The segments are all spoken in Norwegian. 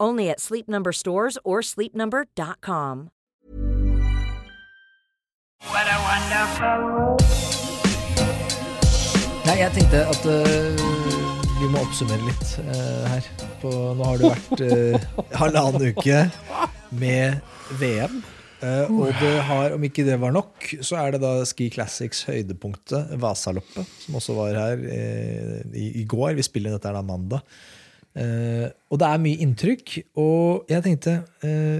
Only at Sleep Number stores or sleepnumber.com. What a wonderful Nei, jeg tenkte at uh, vi må oppsummere litt uh, her. På, nå har det vært uh, halvannen uke med VM. eh, og det har, om ikke det var nok, så er det da Ski Classics høydepunktet, Vasaloppet, som også var her i, i går. Vi spiller dette her da mandag. Eh, og det er mye inntrykk. Og jeg tenkte uh,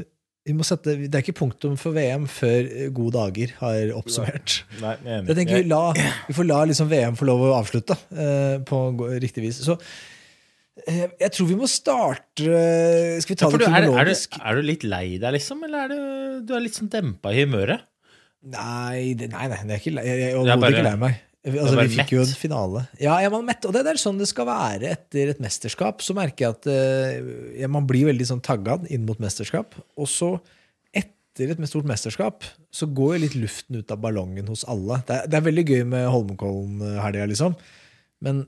vi må sette, Det er ikke punktum for VM før eh, Gode dager har oppsummert. Nei, jeg. Jeg tenker Vi, la, vi får la liksom VM få lov å avslutte uh, på riktig vis. Så jeg tror vi må starte Skal vi ta Ja, det kronologisk? er, er, du, er du litt lei deg, liksom? Eller er du, du er litt sånn dempa i humøret? Nei, det, nei, nei, det er ikke. Jeg er Det er overhodet ikke lei meg. Altså, vi fikk jo en finale. Ja, jeg var mett, og det er sånn det skal være etter et mesterskap. Så merker jeg at eh, ja, man blir veldig sånn taggad inn mot mesterskap. Og så, etter et stort mesterskap, så går jo litt luften ut av ballongen hos alle. Det er, det er veldig gøy med Holmenkollen-helga, liksom. Men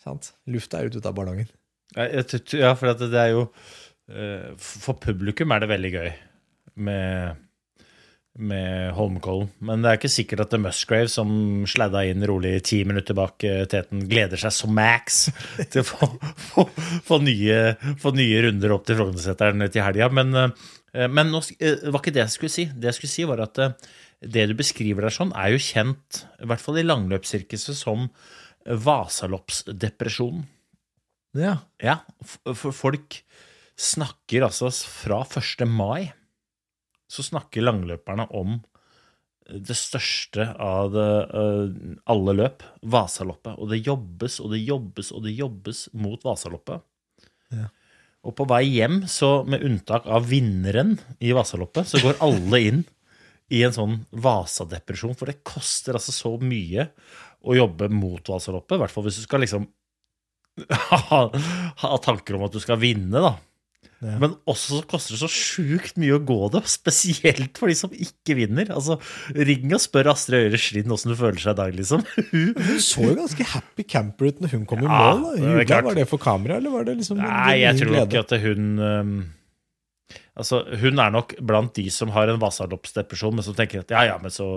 sant? lufta er ute ut av ballongen. Ja, for det er jo eh, For publikum er det veldig gøy med, med Holmenkollen. Men det er ikke sikkert at The Musgrave, som sladda inn rolig ti minutter bak eh, teten, gleder seg som max til å få, få, få, nye, få nye runder opp til Frognerseteren til helga. Men, eh, men nå, eh, det var ikke det jeg skulle si. Det jeg skulle si, var at det du beskriver der sånn, er jo kjent, i hvert fall i langløpssirkuset, som Vasaloppsdepresjonen. Ja. Ja, for folk snakker altså fra 1. mai så snakker langløperne om det største av det, uh, alle løp, Vasaloppet. Og det jobbes og det jobbes og det jobbes mot Vasaloppet. Ja. Og på vei hjem, så med unntak av vinneren i Vasaloppet, så går alle inn i en sånn Vasadepresjon. For det koster altså så mye å jobbe mot Vasaloppet. I hvert fall hvis du skal liksom ha, ha tanker om at du skal vinne, da. Ja. Men også koster det så sjukt mye å gå det, spesielt for de som ikke vinner. Altså, Ring og spør Astrid Øyre Slind åssen du føler seg i dag, liksom. Hun- så jo ganske happy camper ut når hun kom i mål. Da. klart. var det for kamera, eller var det liksom Nei, jeg tror glede? ikke at hun um, Altså, hun er nok blant de som har en Vasaloppsdepresjon, men som tenker at ja, ja, men så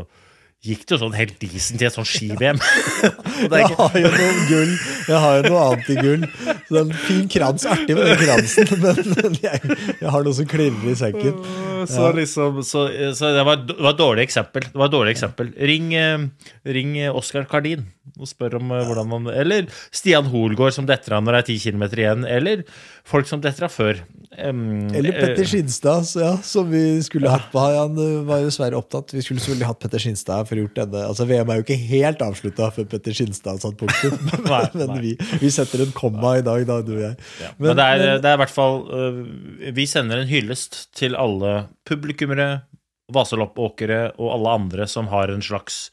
gikk det jo sånn helt decent i et sånt ski-VM. Jeg har jo noe gull. Jeg har jo noe annet i gull. Så det er en fin krans. Artig med den kransen, men jeg, jeg har noe som klirrer i sekken. Så liksom Så, så det, var, det var et dårlig eksempel. Det var et dårlig eksempel. Ring, eh, ring Oskar Kardin og spør om eh, hvordan man Eller Stian Hoelgaard som detter av når det er ti kilometer igjen. Eller folk som detter av før. Um, Eller Petter eh, Skinstad, så ja, som vi skulle hatt på. Han eh, var jo dessverre opptatt. Vi skulle selvfølgelig hatt Petter Skinstad for å gjort denne. Altså VM er jo ikke helt avslutta før Petter Skinstad satt punktum. Men nei. vi, vi setter en komma i dag, da, du og jeg. Ja. Men, det, er, det er i hvert fall uh, Vi sender en hyllest til alle publikummere, vaseloppåkere og alle andre som har en slags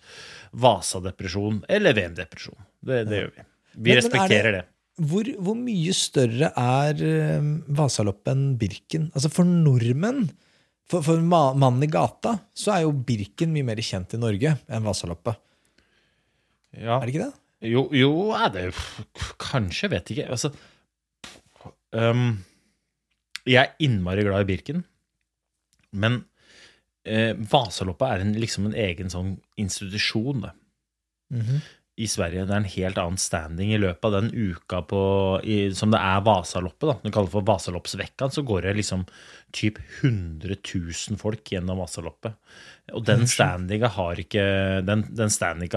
Vasadepresjon eller VM-depresjon. Det, det gjør vi. Vi Men- men er respekterer det- det. Hvor, hvor mye større er eh, Vasaloppet enn Birken? Altså For nordmenn, for, for mannen i gata, så er jo Birken mye mer kjent i Norge enn Vasaloppet. Ja. Er det ikke det? Jo, jo er det Kanskje, vet ikke. Altså um, Jeg er innmari glad i Birken, men eh, Vasaloppet er en, liksom en egen sånn institusjon. mm -hmm. i Sverige det er en helt annen standing i løpet av den uka på, i, som det er Vasaloppet. da, Du kaller det for Vasaloppsvekka, så går det liksom typ 100 000 folk gjennom Vasaloppet. Og den standinga har ikke den, den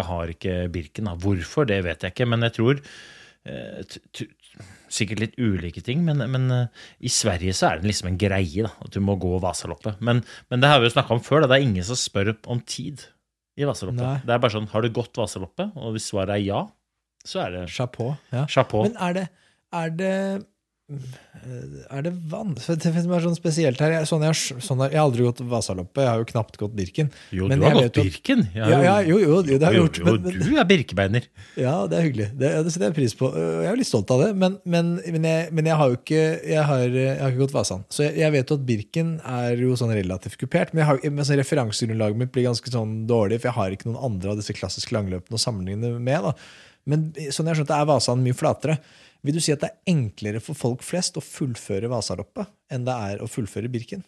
har ikke Birken. Da. Hvorfor, det vet jeg ikke, men jeg tror eh, Sikkert litt ulike ting, men, men uh, i Sverige så er det liksom en greie da, at du må gå Vasaloppet. Men, men det har vi jo snakka om før, da. det er ingen som spør om tid i Vasaloppet. Nei. Det er bare sånn, har du gått Vasaloppet? Og hvis svaret er ja, så er det Chapeau. Ja. chapeau. Men er det Er det er det vanskelig Det som er sånn spesielt her sånn jeg, sånn jeg, har aldri gått Vasaloppet, jeg har jo knapt gått Birken. Jo, men du har gått jo Birken. Jeg Ja, jo, jo, jo, det har jeg gjort. jo, Men, du er birkebeiner. ja, det er hyggelig. Det, det setter jeg pris på. Øh, Jeg er litt stolt av det, men, men, men, jeg, men jeg har jo ikke jeg har, jeg har ikke gått Vasan. Så jeg, jeg vet jo at Birken er jo sånn relativt kupert, men, har, men sånn referansegrunnlaget mitt blir ganske sånn dårlig, for jeg har ikke noen andre av disse klassiske langløpene å sammenligne med. da. Men sånn jeg har skjønt, er Vasan mye flatere. Vil du si at det er enklere for folk flest å fullføre Vasaloppet enn det er å fullføre Birken?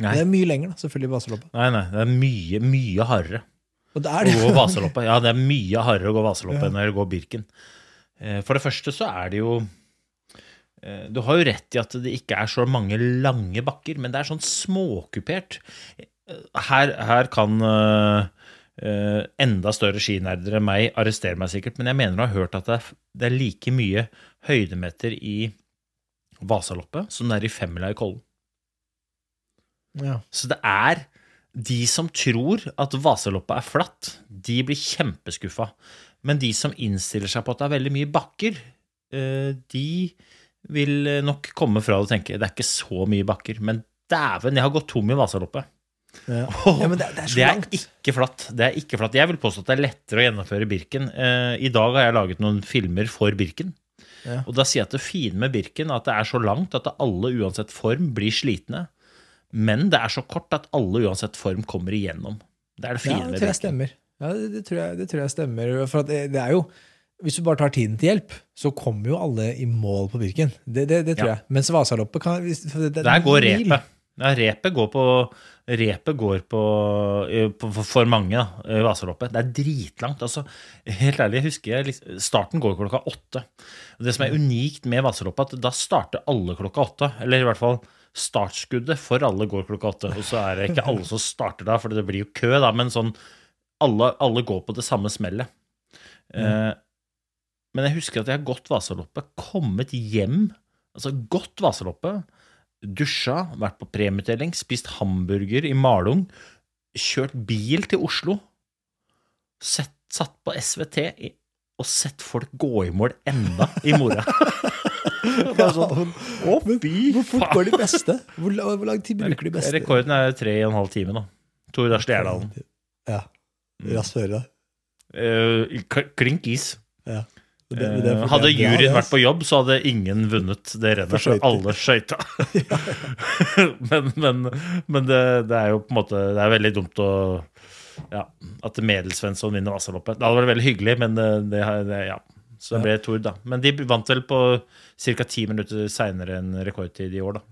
Nei. Det er mye lenger, da, selvfølgelig, Vasaloppet. nei, nei, det er mye, mye hardere det er å gå Vasaloppet. Ja, det er mye hardere å gå Vasaloppet enn å gå Birken. Eh, For det første så er det jo eh, Du har jo rett i at det ikke er så mange lange bakker, men det er sånn småkupert. Eh, Her, her kan enda større skinerder enn meg arrestere meg sikkert, men jeg mener å ha hørt at det er, det er like mye høydemeter i Vasaloppet som det er i femmila i Kollen. Ja. Så det er de som tror at Vasaloppet er flatt, de blir kjempeskuffa. Men de som innstiller seg på at det er veldig mye bakker, eh, de vil nok komme fra det og tenke det er ikke så mye bakker. Men dæven, jeg har gått tom i Vasaloppet. Ja. ja, men det, det er så Det er. Det er ikke flatt. Jeg vil påstå at det er lettere å gjennomføre Birken. Eh, I dag har jeg laget noen filmer for Birken. Ja. Og da sier jeg at det fine med Birken at det er så langt at alle uansett form blir slitne. Men det er så kort at alle uansett form kommer igjennom. Det er det Ja, fine det med tror jeg stemmer. Ja, det, det, tror jeg, det tror jeg stemmer. For at det, det er jo Hvis du bare tar tiden til hjelp, så kommer jo alle i mål på Birken. Det, det, det tror Ja. jeg. Mens Vasaloppet kan hvis- det, det, Der går repet. Ja, repet går på Repet går på, eh, på for- mange, da, i Vasaloppet. Det er dritlangt. altså. Helt ærlig, jeg husker jeg, starten går klokka åtte. Det som er unikt med Vasaloppet, er at da starter alle klokka åtte. Eller i hvert fall startskuddet for alle går klokka åtte. Og så er det ikke alle som starter da, for det blir jo kø, da, men sånn alle, alle går på det samme smellet. Eh, men jeg husker at jeg har gått Vasaloppet, kommet hjem, altså gått Vasaloppet, dusja, vært på premieutdeling, spist hamburger i Malung, kjørt bil til Oslo, sett, satt på SVT i, og sett folk gå i mål enda i mora. Sånn, Å, fy Hvor fort går de beste? Hvor, hvor lang tid bruker de beste? Rekorden er tre og en halv time, da. Tor Lars Stjerdalen. Ja. Raskt føre. Eh, klink is. Ja. Det- det Eh, hadde juryen vært på jobb, så hadde ingen vunnet det rennet. For alle skøyta. men men, men det, det er jo på en måte Det er veldig dumt å ja, at Medelsvensson vinner Vasaloppet. Det hadde vært veldig hyggelig, men det, det, det ja. Så det ble Tord, da. Men de vant vel på ca. ti minutter seinere enn rekordtid i år, da.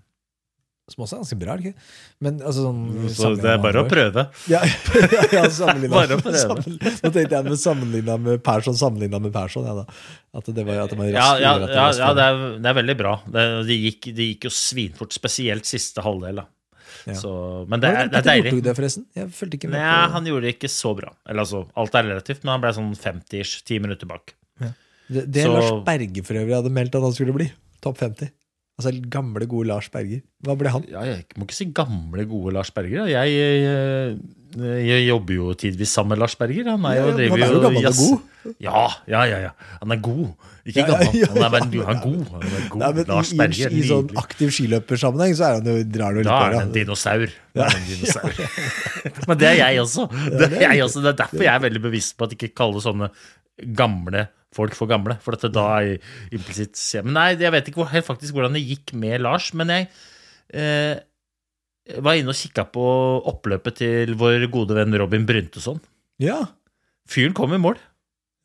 Som også er ganske bra, det ikke? Men altså sånn Så det er bare å prøve. Ja, ja sammenlignet Bare å prøve. Nå tenkte jeg med sammenligna med Persson, sammenligna med Persson, ja. At det var, at det var Ja, ja, det ja, ja det, er, det er veldig bra. Det, de, gikk, de gikk jo svinfort, spesielt siste halvdel. da. Ja. Så, men det er, det er deilig. Northug det, forresten? Jeg fulgte ikke med Nei, på han gjorde det ikke så bra. Eller altså, alt er relativt, men han ble sånn 50-ish, ti minutter bak. Det, det så- Lars Berge for øvrig hadde meldt at han skulle bli. Topp 50. Altså gamle, gode Lars Berger. Hva ble han? Ja, jeg må ikke si gamle, gode Lars Berger. Jeg, jeg, jeg jobber jo tidvis sammen med Lars Berger. Han er jo, Ja, han er jo gammel og god. Ja, ja, ja, ja. Han er god. Ikke Ja, gammel. ja, Han er, men, han er god. Han er god. Nei, men Lars i, i, I sånn aktiv skiløpersammenheng så er han jo, drar han jo litt Da på er det en dinosaur. Da det en dinosaur. Men det er jeg også. Det er, jeg også. det er derfor jeg er veldig bevisst på at ikke kalle sånne gamle folk for gamle. For dette da er implisitt Men nei, jeg vet ikke hvor, helt faktisk hvordan det gikk med Lars. Men jeg eh, var inne og kikka på oppløpet til vår gode venn Robin Bryntesson. Ja, Fyren kom i mål.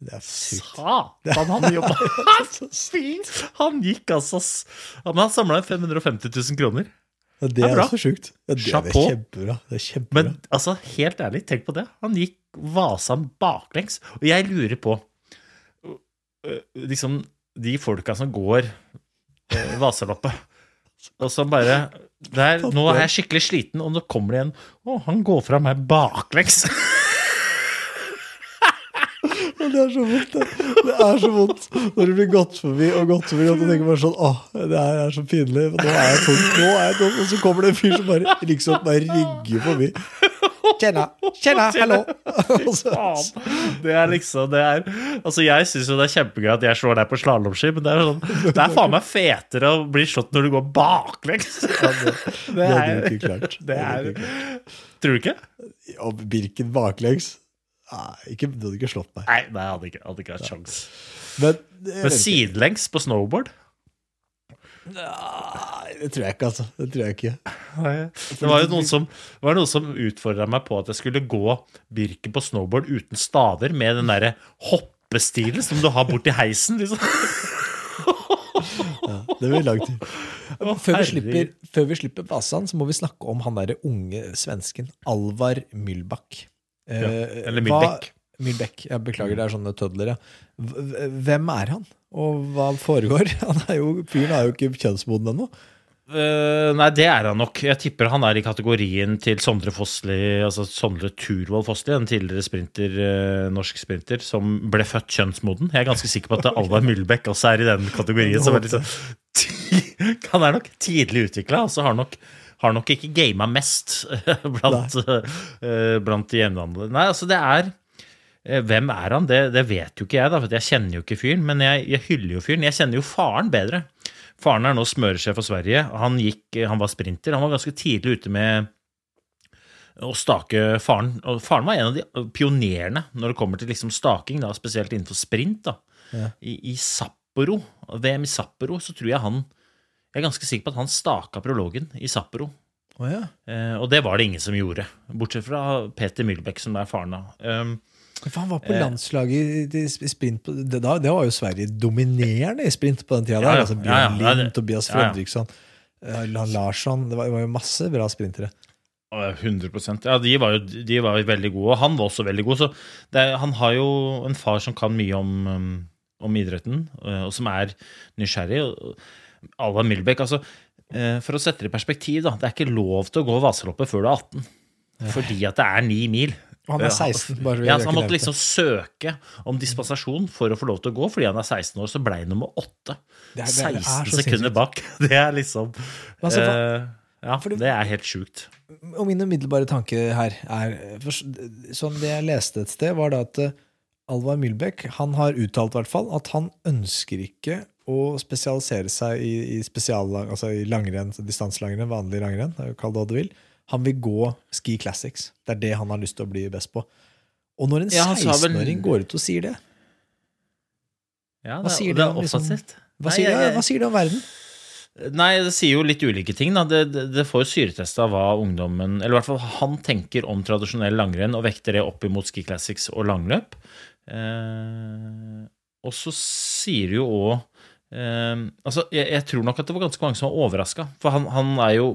det er sykt. Satan, han jobba Han gikk altså s- Han har samla 550 000 kroner. Ja, det Det er er bra. også sjukt. Ja, det, det er kjempebra. Det er kjempebra. Men altså, helt ærlig, tenk på det. Han gikk Vasan baklengs. Og jeg lurer på liksom de folka som går eh, Vasaloppet. Og så bare der, Nå er jeg skikkelig sliten, og nå kommer det en Å, han går fra meg baklengs. Det er så vondt, det. Det er så vondt når du blir gått forbi og gått forbi, og du tenker bare sånn Åh, det her er så pinlig. Nå er jeg tom. Nå er jeg tom. Og så kommer det en fyr som bare liksom bare rygger forbi. Tjena, tjena, hallo. Det er liksom det er, Altså Jeg syns jo det er kjempegøy at jeg slår deg på slalåmski, men det er, sånn, det er faen meg fetere å bli slått når du går baklengs. Det er ikke klart. Det er, tror du ikke? Og Birken baklengs Nei, ikke, Du hadde ikke slått meg. Nei, nei jeg hadde ikke, hadde ikke hatt sjans. Men, Men sidelengs på snowboard? Nei, det tror jeg ikke, altså. Det tror jeg ikke. Det var jo noen som, det var noen som utfordra meg på at jeg skulle gå Birken på snowboard uten staver, med den derre hoppestilen som du har borti heisen, liksom. Det blir lang tid. Før vi, slipper, før vi slipper Vasan, så må vi snakke om han derre unge svensken Alvar Myllbakk. Eh, eller hva- Myllbekk. Myllbekk. Jeg beklager, det er sånne tødler, ja. Hvem er han, og hva foregår? Han er jo, Fyren er jo ikke kjønnsmoden ennå. Uh, nei, det er han nok. Jeg tipper han er i kategorien til Sondre Fossli, altså Sondre Turvold Fossli, en tidligere sprinter, uh, norsk sprinter, som ble født kjønnsmoden. Jeg er ganske sikker på at Alvar Myllbekk også er i den kategorien. Som er liksom, han er nok tidlig utvikla, og så har han nok har nok ikke gama mest eh, blant, uh, blant de jevnaldrende. Nei, altså det er Hvem er han? Det, det vet jo ikke jeg, da, for jeg kjenner jo ikke fyren. Men jeg, jeg hyller jo fyren. Jeg kjenner jo faren bedre. Faren er nå smøresjef for Sverige. Han, gikk, han var sprinter. Han var ganske tidlig ute med å stake faren. Og faren var en av de pionerene når det kommer til liksom staking, da, spesielt innenfor sprint. da. Ja. I, I Sapporo, VM i Sapporo, så tror jeg han Jeg er ganske sikker på at han staka prologen i Sapporo. Oh, ja. Eh, og det var det ingen som gjorde, bortsett fra Peter Myhlbekk, som er faren da. Um, han var på Eh. landslaget i sprint på, det, da, det var jo Sverige dominerende i sprint på den tida. Der, altså Bjørn Lind, Tobias. Fredriksson, eh, Larsson Det var, var jo masse bra sprintere. 100% Ja, de var jo de var jo veldig gode, og han var også veldig god. Så er- han har jo en far som kan mye om, um, om idretten, eh, og som er nysgjerrig. Alva Milbekk, altså For å sette det i perspektiv, da. Det er ikke lov til å gå Vasaloppet før du er 18. Fordi at det er ni mil. Han er 16, bare ja, Han måtte liksom søke om dispensasjon for å få lov til å gå. Fordi han er 16 år, så ble han nummer 8. Det er- det er- er 16 sekunder bak. Det er liksom Altså, eh, Ja, det- det er helt sjukt. Og min umiddelbare tanke her er Sånn det jeg leste et sted, var da at eh, Alvar Myhlbekk han har uttalt i hvert fall at han ønsker ikke å spesialisere seg i, i spesiallang, altså i langrenn, distanselangrenn, vanlig langrenn, kall det hva du vil. Han vil gå ski classics. Det er det han har lyst til å bli best på. Og når en Ja, han sa vel- 16-åring går ut og sier det, Ja, Hva det, sier det det om liksom- hva Nei, jeg- hva sier det om verden? Nei, det sier jo litt ulike ting. Da. Det, det, det får syretesta hva ungdommen Eller i hvert fall han tenker om tradisjonell langrenn, og vekter det opp imot Ski Classics og langløp. Eh, og så sier jo òg eh, Altså, jeg, jeg tror nok at det var ganske mange som var overraska. For han, han er jo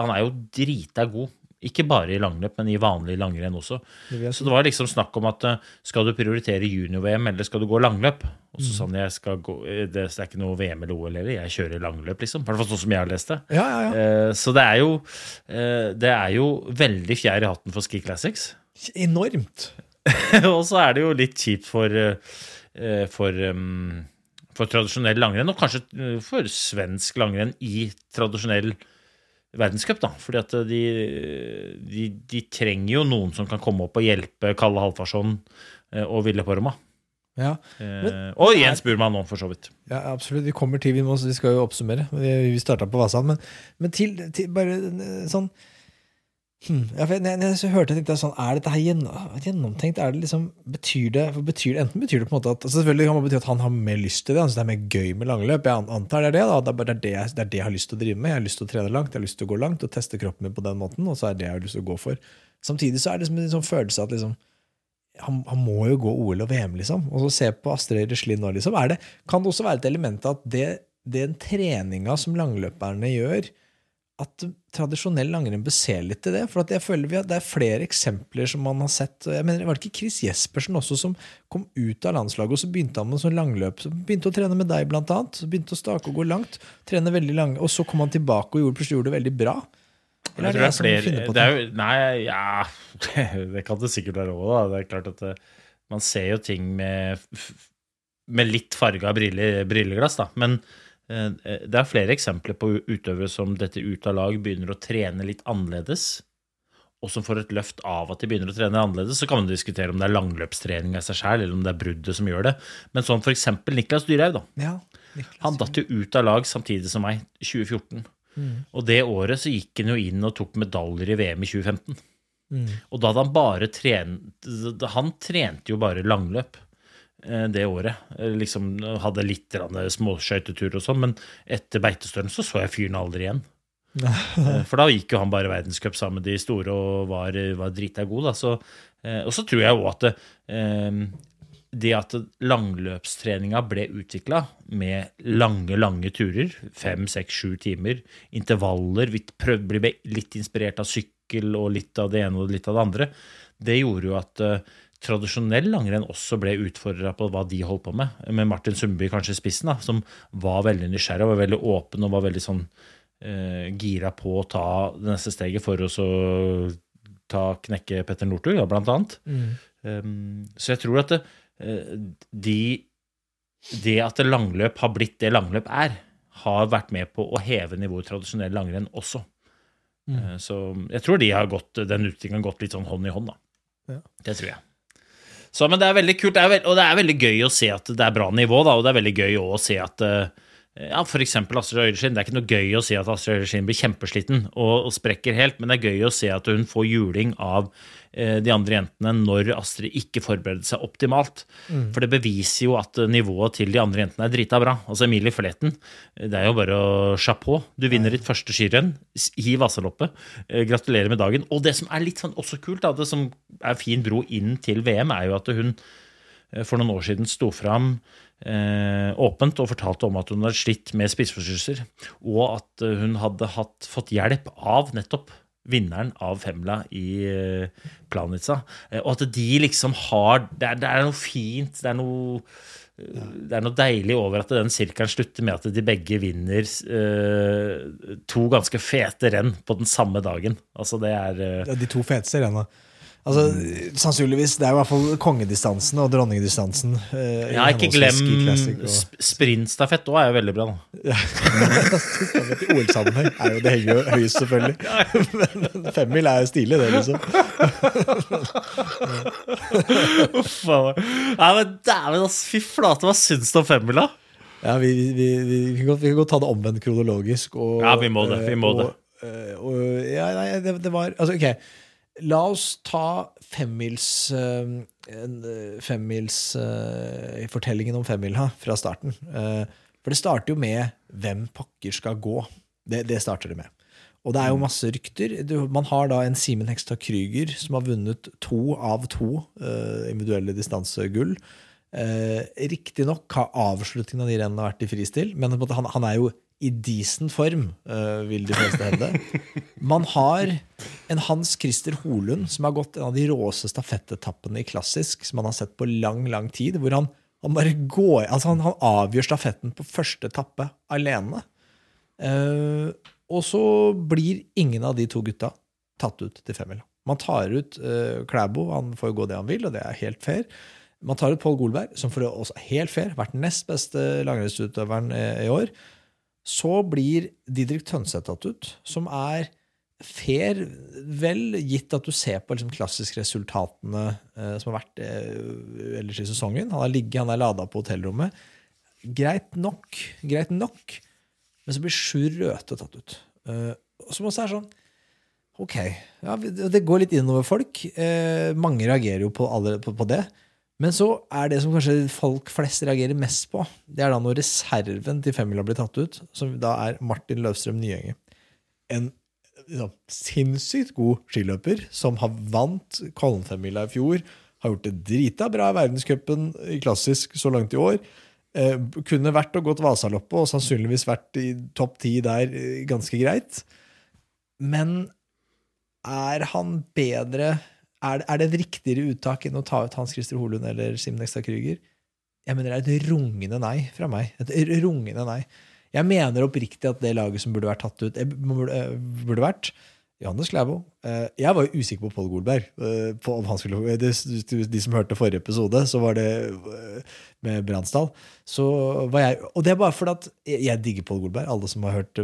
Han er jo drita god. Ikke bare i langløp, men i vanlig langrenn også. Det. Så det var liksom snakk om at eh, skal du prioritere junior-VM, eller skal du gå langløp? Og så sa han jeg skal gå eh, Det er ikke noe VM eller OL heller, jeg kjører langløp, liksom. I hvert fall sånn som jeg har lest det. Ja, ja, ja. Eh, Så det er jo Det er jo veldig fjær i hatten for Ski Classics. Enormt. og så er det jo litt kjipt for for, um, for tradisjonell langrenn, og kanskje for svensk langrenn i tradisjonell verdenscup, da. Fordi at de, de, de trenger jo noen som kan komme opp og hjelpe Kalle Halfarsson eh, og Ville Porma. Ja. men, og Jens Burman nå, for så vidt. Ja, absolutt. Vi kommer til, vi, må, vi skal jo oppsummere. Vi, vi starta på Vasan, men, men til, til bare eh, sånn hmm, ja, jeg, når jeg, hørte det, tenkte sånn Er dette her gjennomtenkt? Er det liksom, betyr det, betyr Enten betyr det på en måte at altså Selvfølgelig kan det bety at han har mer lyst til det. Han det er mer gøy med langløp. Jeg antar det er det. da, Det er, det, er jeg, det er det jeg har lyst til å drive med. Jeg har lyst til å trene langt, jeg har lyst til å gå langt og teste kroppen min på den måten. Og så er det jeg har lyst til å gå for. Samtidig så er det en sånn følelse at liksom han, han må jo gå OL og VM, liksom. Og så se på Astrid Reslin nå, liksom. Er det, kan det også være et element at det, den treninga som langløperne gjør, at tradisjonell langrenn bør se litt til det. For at jeg føler vi at det er flere eksempler som man har sett. Jeg mener, Var det ikke Chris Jespersen også som kom ut av landslaget og så begynte han med sånn langløp? Så begynte å trene med deg, blant annet. Så begynte å stake og gå langt. Trene veldig lang, Og så kom han tilbake og gjorde, plutselig gjorde det veldig bra. Eller er det det er flere finner på det det? jo, Nei, ja Det kan det sikkert være òg, da. Det er klart at det, man ser jo ting med, med litt farga brille, brilleglass, da. Men eh, det er flere eksempler på utøvere som dette ut av lag begynner å trene litt annerledes, og som får et løft av at de begynner å trene annerledes. Så kan man diskutere om det er langløpstrening av seg sjøl, eller om det er bruddet som gjør det. Men sånn eksempel Niklas Dyrhaug, da. Ja, Niklas. Han datt jo ut av lag samtidig som meg, 2014. Og det året så gikk han jo inn og tok medaljer i VM i 2015. Og da hadde han bare trent Han trente jo bare langløp eh, det året. Eh, Liksom hadde litt småskøytetur og sånn, men etter Beitostølen så så jeg fyren aldri igjen. Eh, For da gikk jo han bare verdenscup sammen med de store og var, var drita god. Da. Så, eh, og så tror jeg òg at det, eh, det at langløpstreninga ble utvikla med lange, lange turer, fem, seks, sju timer, intervaller, vi prøvde å bli litt inspirert av sykkel og litt av det ene og litt av det andre, det gjorde jo at eh, tradisjonell langrenn også ble utfordra på hva de holdt på med, med Martin Sundby kanskje i spissen, da, som var veldig nysgjerrig og var veldig åpen og var veldig sånn eh, gira på å ta det neste steget for å så ta knekke Petter Northug, ja, blant annet. Um, så jeg tror at det, eh, de det at det langløp har blitt det langløp er, har vært med på å heve nivået tradisjonell langrenn også. Eh, Så jeg tror de har gått, den utviklingen har gått litt sånn hånd i hånd, da. Ja. Det tror jeg. Så, men det er veldig kult, det er veld, og det er veldig gøy å se at det er bra nivå, da, og det er veldig gøy å se at eh, ja, for eksempel Astrid Øyreskind. Det er ikke noe gøy å se at Astrid Øyreskind blir kjempesliten og, og sprekker helt, men det er gøy å se at hun får juling av eh, de andre jentene når Astrid ikke forbereder seg optimalt. For det beviser jo at eh, nivået til de andre jentene er drita bra. Altså Emilie Fletten, det er jo bare å chapeau. Du vinner ditt første skirenn i Vasaloppet. Eh, Gratulerer med dagen. Og det som er litt sånn også kult, da, det som er fin bro inn til VM, er jo at hun for noen år siden sto fram eh, åpent og fortalte om at hun hadde slitt med spiseforstyrrelser, og at eh, hun hadde hatt, fått hjelp av nettopp vinneren av Femla i eh, Planica. Eh, og at de liksom har det er, det er noe fint, det er noe eh, det er noe deilig over at den sirkelen slutter med at de begge vinner eh, to ganske fete renn på den samme dagen. Altså det er eh, Ja, de to feteste rennene. Altså, sannsynligvis, Det er i hvert fall kongedistansen og dronningdistansen. eh, Ja, ikke glem og- sprintstafett òg er jo veldig bra. da. I OL-sammenheng er jo det henger jo høyest, selvfølgelig. Men femmil er jo stilig, det, liksom. Faen. Nei, men dæven, altså. Fy flate, hva syns du om femmila? Ja, vi, vi, vi, vi, kan godt, vi kan godt ta det omvendt kronologisk. Og, Ja, vi må det, vi må og, det. eh, Og, ja, nei, det, det var Altså, ok. La oss ta femmils eh, eh, Femmils eh, Fortellingen om femmila fra starten. For det starter jo med hvem pakker skal gå. Det, det starter det med. Og det er jo masse rykter. Man har da en Simen Hekstad Krüger som har vunnet to av to individuelle distansegull. Eh, Riktignok har avslutningen av de rennene vært i fristil, men han er jo i decent form, eh, vil de fleste hevde. Man har en Hans Christer Holund som har gått en av de råeste stafettetappene i klassisk som man har sett på lang, lang tid. Hvor han, han bare går altså han, han avgjør stafetten på første etappe alene. Uh, og så blir ingen av de to gutta tatt ut til femmila. Man tar ut uh, Klæbo, han får gå det han vil, og det er helt fair. Man tar ut Pål Golberg, som for også er helt fair, vært den nest beste langrennsutøveren i år. Så blir Didrik Tønseth tatt ut, som er fair, vel gitt at du ser på liksom klassisk-resultatene eh, som har vært eh, ellers i sesongen. Han har ligget, han er lada på hotellrommet. Greit nok, greit nok. Men så blir Sjur Røthe tatt ut. Eh, som også er sånn Ok, ja, det går litt innover folk. Eh, mange reagerer jo på, alle, på, på det. Men så er det som kanskje folk flest reagerer mest på, det er da når reserven til femmila blir tatt ut, som da er Martin Løvstrøm Nyenge. En liksom, sinnssykt god skiløper som har vant Kollenfemmila i fjor, har gjort det drita bra i verdenscupen i klassisk så langt i år. Eh, kunne vært og gått Vasaloppet og sannsynligvis vært i topp ti der eh, ganske greit. men er han bedre er, er det et riktigere uttak enn å ta ut Hans Christer Holund eller Simen Ekstad Krüger? Jeg mener det er et rungende nei fra meg. Et rungende nei. Jeg mener oppriktig at det laget som burde vært tatt ut, eh, burde, eh, burde vært Johannes Klæbo. Eh, Jeg var jo usikker på Pål Golberg. På om han skulle, de, de som hørte forrige episode, så var det med Bransdal. Og det er bare fordi at jeg, digger Pål Golberg. Alle som har hørt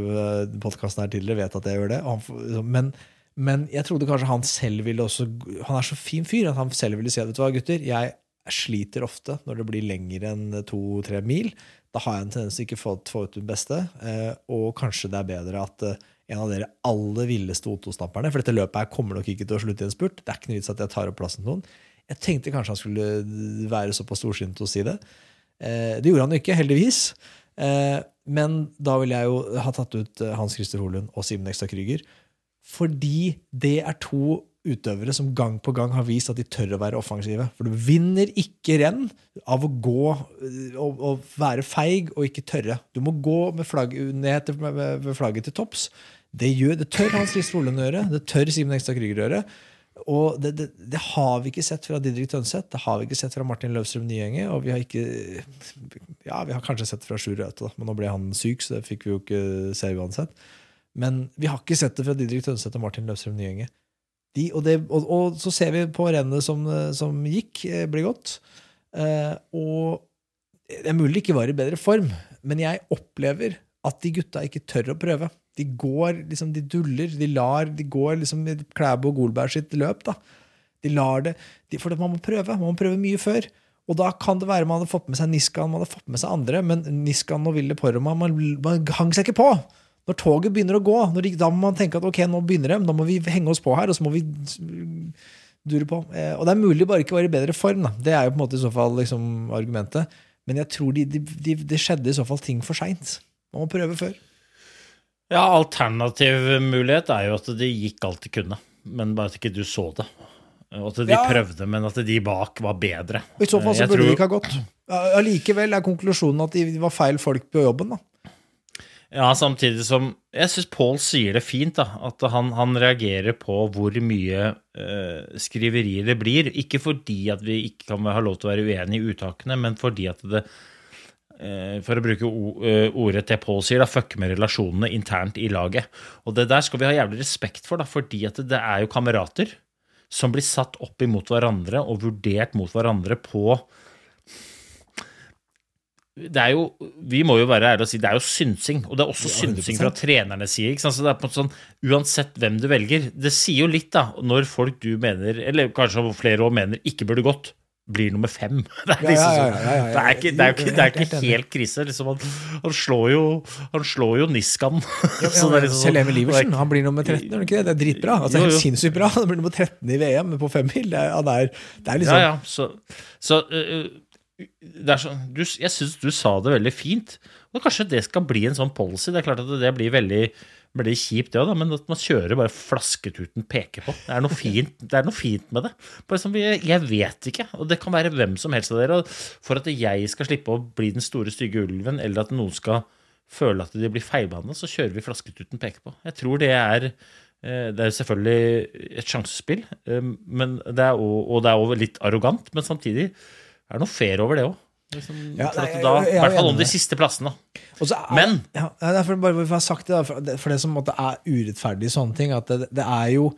podkasten her tidligere, vet at jeg gjør det. Men, men jeg trodde kanskje han selv ville også Han er så fin fyr at han selv ville si at vet du hva, gutter, jeg sliter ofte når det blir lenger enn to-tre mil. Da har jeg en tendens til ikke å få, ut det beste. Eh, og kanskje det er bedre at eh, en av dere aller villeste O2-snapperne For dette løpet her kommer nok ikke til å slutte i en spurt. Det er ikke noe vits at jeg tar opp plassen til noen. Jeg tenkte kanskje han skulle være såpass storsinnet til å si det. Eh, det gjorde han ikke, heldigvis. Eh, men da ville jeg jo ha tatt ut eh, Hans Christer Holund og Simen Ekstad Krüger. Fordi det er to utøvere som gang på gang har vist at de tør å være offensive. For du vinner ikke renn av å gå og, og være feig og ikke tørre. Du må gå med, flagg, ned til, med, med, flagget til topps. Det, gjør, det tør Hans Christer Holund å gjøre. Det tør Simen Ekstad Krüger gjøre. Og det, det, det har vi ikke sett fra Didrik Tønseth, det har vi ikke sett fra Martin Løvstrøm Nyenge, og vi har ikke Ja, vi har kanskje sett fra Sjur Røthe, men nå ble han syk, så det fikk vi jo ikke se uansett. Men vi har ikke sett det fra Didrik Tønseth og Martin Løvstrøm Nyenge. De, og, det, og, og så ser vi på rennet som, som gikk, ble blir godt. Eh, og det er mulig de ikke var i bedre form, men jeg opplever at de gutta ikke tør å prøve. De går, liksom, de duller, de lar, de går liksom i Klæbo og Golberg sitt løp. da. De lar det, de, For man må prøve. Man må prøve mye før. Og da kan det være man hadde fått med seg Niskan, man hadde fått med seg andre, men Niskan og Ville Poroma man, man hang seg ikke på. Når toget begynner å gå, når de, da må man tenke at ok, nå begynner de, da må vi henge oss på her, og så må vi dure på. Eh, og det er mulig bare ikke å være i bedre form. Da. Det er jo på en måte i så fall liksom, argumentet. Men jeg tror det de, de, de skjedde i så fall ting for seint. Man må prøve før. Ja, alternativ mulighet er jo at de gikk alt de kunne, men bare at ikke du så det. Og at de Ja. prøvde, men at de bak var bedre. I så fall så burde tror- de ikke ha gått. Allikevel er konklusjonen at de var feil folk på jobben. da. Ja, samtidig som Jeg syns Paul sier det fint, da. At han, han reagerer på hvor mye eh, skriverier det blir. Ikke fordi at vi ikke kan ha lov til å være uenige i uttakene, men fordi at det eh, For å bruke eh, ordet til Paul sier, da, fucke med relasjonene internt i laget. Og det der skal vi ha jævlig respekt for, da, fordi at det er jo kamerater som blir satt opp imot hverandre og vurdert mot hverandre på det er jo, Vi må jo være ærlige og si det er jo synsing, og det er også Ja, synsing 100%. fra trenernes side. ikke sant? Så det er på en måte sånn, Uansett hvem du velger. Det sier jo litt, da, når folk du mener, eller kanskje flere òg mener, ikke burde gått, blir nummer fem. Det er, liksom ja, ja, sånn, ja, ja, ja. det er ikke, det er ikke, det er ikke helt krise. liksom Han, han, slår, jo, han slår jo Niskan. Ja, ja, det er liksom Selv sånn- Emil Iversen han blir nummer 13. Er det, ikke det? det er dritbra. Altså, helt sinnssykt bra. Han blir nummer 13 i VM på femmil. Det er, det er liksom Ja, ja. Så, så øh, er sånn, du, jeg syns du sa det veldig fint. Og kanskje det skal bli en sånn policy. Det er klart at det blir veldig, veldig kjipt, det òg, men at man kjører bare flasketuten peker på. Det er noe fint, det er noe fint med det. Bare som jeg vet ikke, og det kan være hvem som helst av dere. For at jeg skal slippe å bli den store, stygge ulven, eller at noen skal føle at de blir feilbehandla, så kjører vi flasketuten peker på. Jeg tror det er eh, det er selvfølgelig et sjansespill, eh, men det er, og, det er litt arrogant, men samtidig er det noe fair over det òg. Liksom, Ja, nei, da, I hvert fall om de siste plassene. Er- Men- ja, for, bare for sagt det, for det, for det som måtte, er urettferdig i sånne ting, at det, det er jo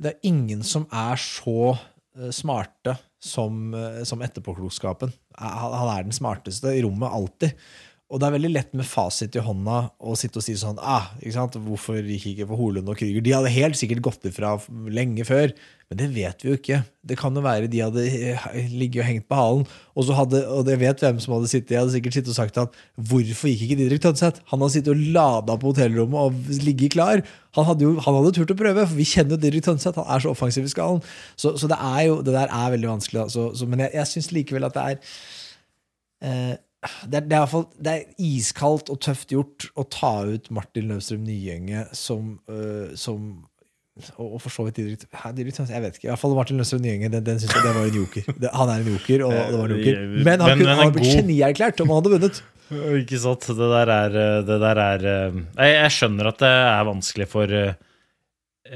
det er ingen som er så eh, smarte som, eh, som etterpåklokskapen. Han er den smarteste i rommet alltid. Og det er veldig lett med fasit i hånda å sitte og si sånn ah, ikke sant? Hvorfor gikk ikke for Holund og Krüger? De hadde helt sikkert gått ifra lenge før. Men det vet vi jo ikke. Det kan jo være de hadde eh, ligget og hengt på halen. Og hadde, og jeg vet hvem som hadde sittet Jeg hadde sikkert sittet og sagt at hvorfor gikk ikke Didrik Tønseth? Han hadde sittet og lada på hotellrommet og ligget klar. Han hadde jo han hadde turt å prøve, for vi kjenner jo Didrik Tønseth. Han er så offensiv i skallen. Så, så det jo, det der er veldig vanskelig. da. Så, så, men jeg, jeg syns likevel at det er eh, det er, det, er fall, det er iskaldt og tøft gjort å ta ut Martin Løvstrøm Nyenge som, uh, som og, og for så vidt Didrik Jeg vet ikke. I hvert fall Martin Løvstrøm Nyenge. Den, den synes jeg det var en joker. Det, han er en joker, og det var en joker. Men- han kunne ha blitt genierklært om han hadde vunnet. Ikke sant. Det der er, det der er eh, jeg, jeg skjønner at det er vanskelig for,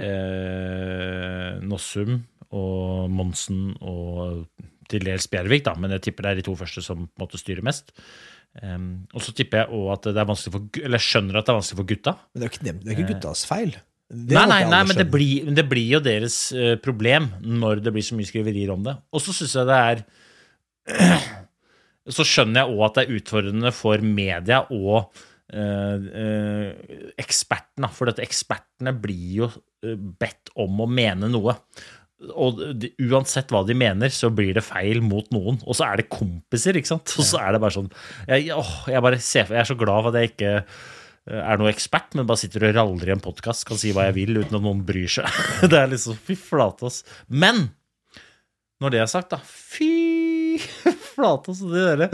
eh, Nossum og Monsen og til dels Bjervik, da, men jeg tipper det er de to første som måtte styre mest. Um, og så tipper jeg også at det er vanskelig for, eller jeg skjønner at det er vanskelig for gutta. Men det er ikke, det er ikke guttas feil. Det Nei, nei, nei, men det blir, det blir jo deres uh, problem når det blir så mye skriverier om det. Og så syns jeg det er Så skjønner jeg òg at det er utfordrende for media og uh, uh, ekspertene. For dette, ekspertene blir jo eh, bedt om å mene noe. Og de, uansett hva de mener, så blir det feil mot noen. Og så er det kompiser, ikke sant. Og så er det bare sånn Jeg, åh, jeg, bare ser, jeg er så glad for at jeg ikke eh, er noe ekspert, men bare sitter og raller i en podkast, kan si hva jeg vil uten at noen bryr seg. Det er liksom Fy flate, ass. Men når det er sagt, da Fy flate, oss, Det der,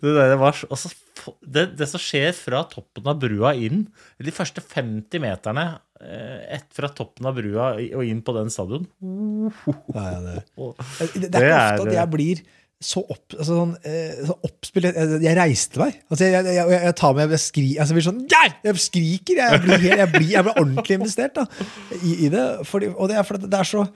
det, der var så- altså, det, det som skjer fra toppen av brua inn, de første 50 meterne ett fra toppen av brua og inn på den stadion Nei, det. Det, det er Det ikke ofte at jeg blir så, opp, altså sånn, eh, så oppspilt jeg, jeg reiste meg. Altså jeg, jeg, jeg, tar meg Jeg skri, altså jeg blir sånn Der! Jeg skriker! Jeg blir, blir, jeg blir ordentlig investert da, i, i det. Fordi, og det er fordi det er så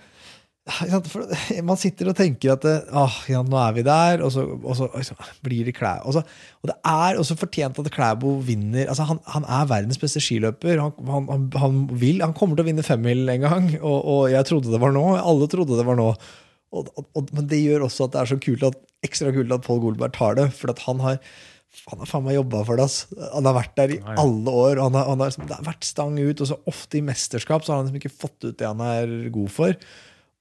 Man sitter og tenker at ah, ja, nå er vi der, og så, og så, og så blir det Klæ. Og, så, og det er også fortjent at Klæbo vinner. Altså, han, han er verdens beste skiløper. Han, han, han, vil, han kommer til å vinne femmil en gang, og, jeg trodde det var nå. Alle trodde det var nå. Men det gjør også at det er så kult at, ekstra kult at Pål Golberg tar det. For at han har han har faen meg jobba for det. ass. Han har vært der i alle år. Han har, han har liksom, det har vært stang ut, og så ofte i mesterskap så har han liksom ikke fått ut det han er god for.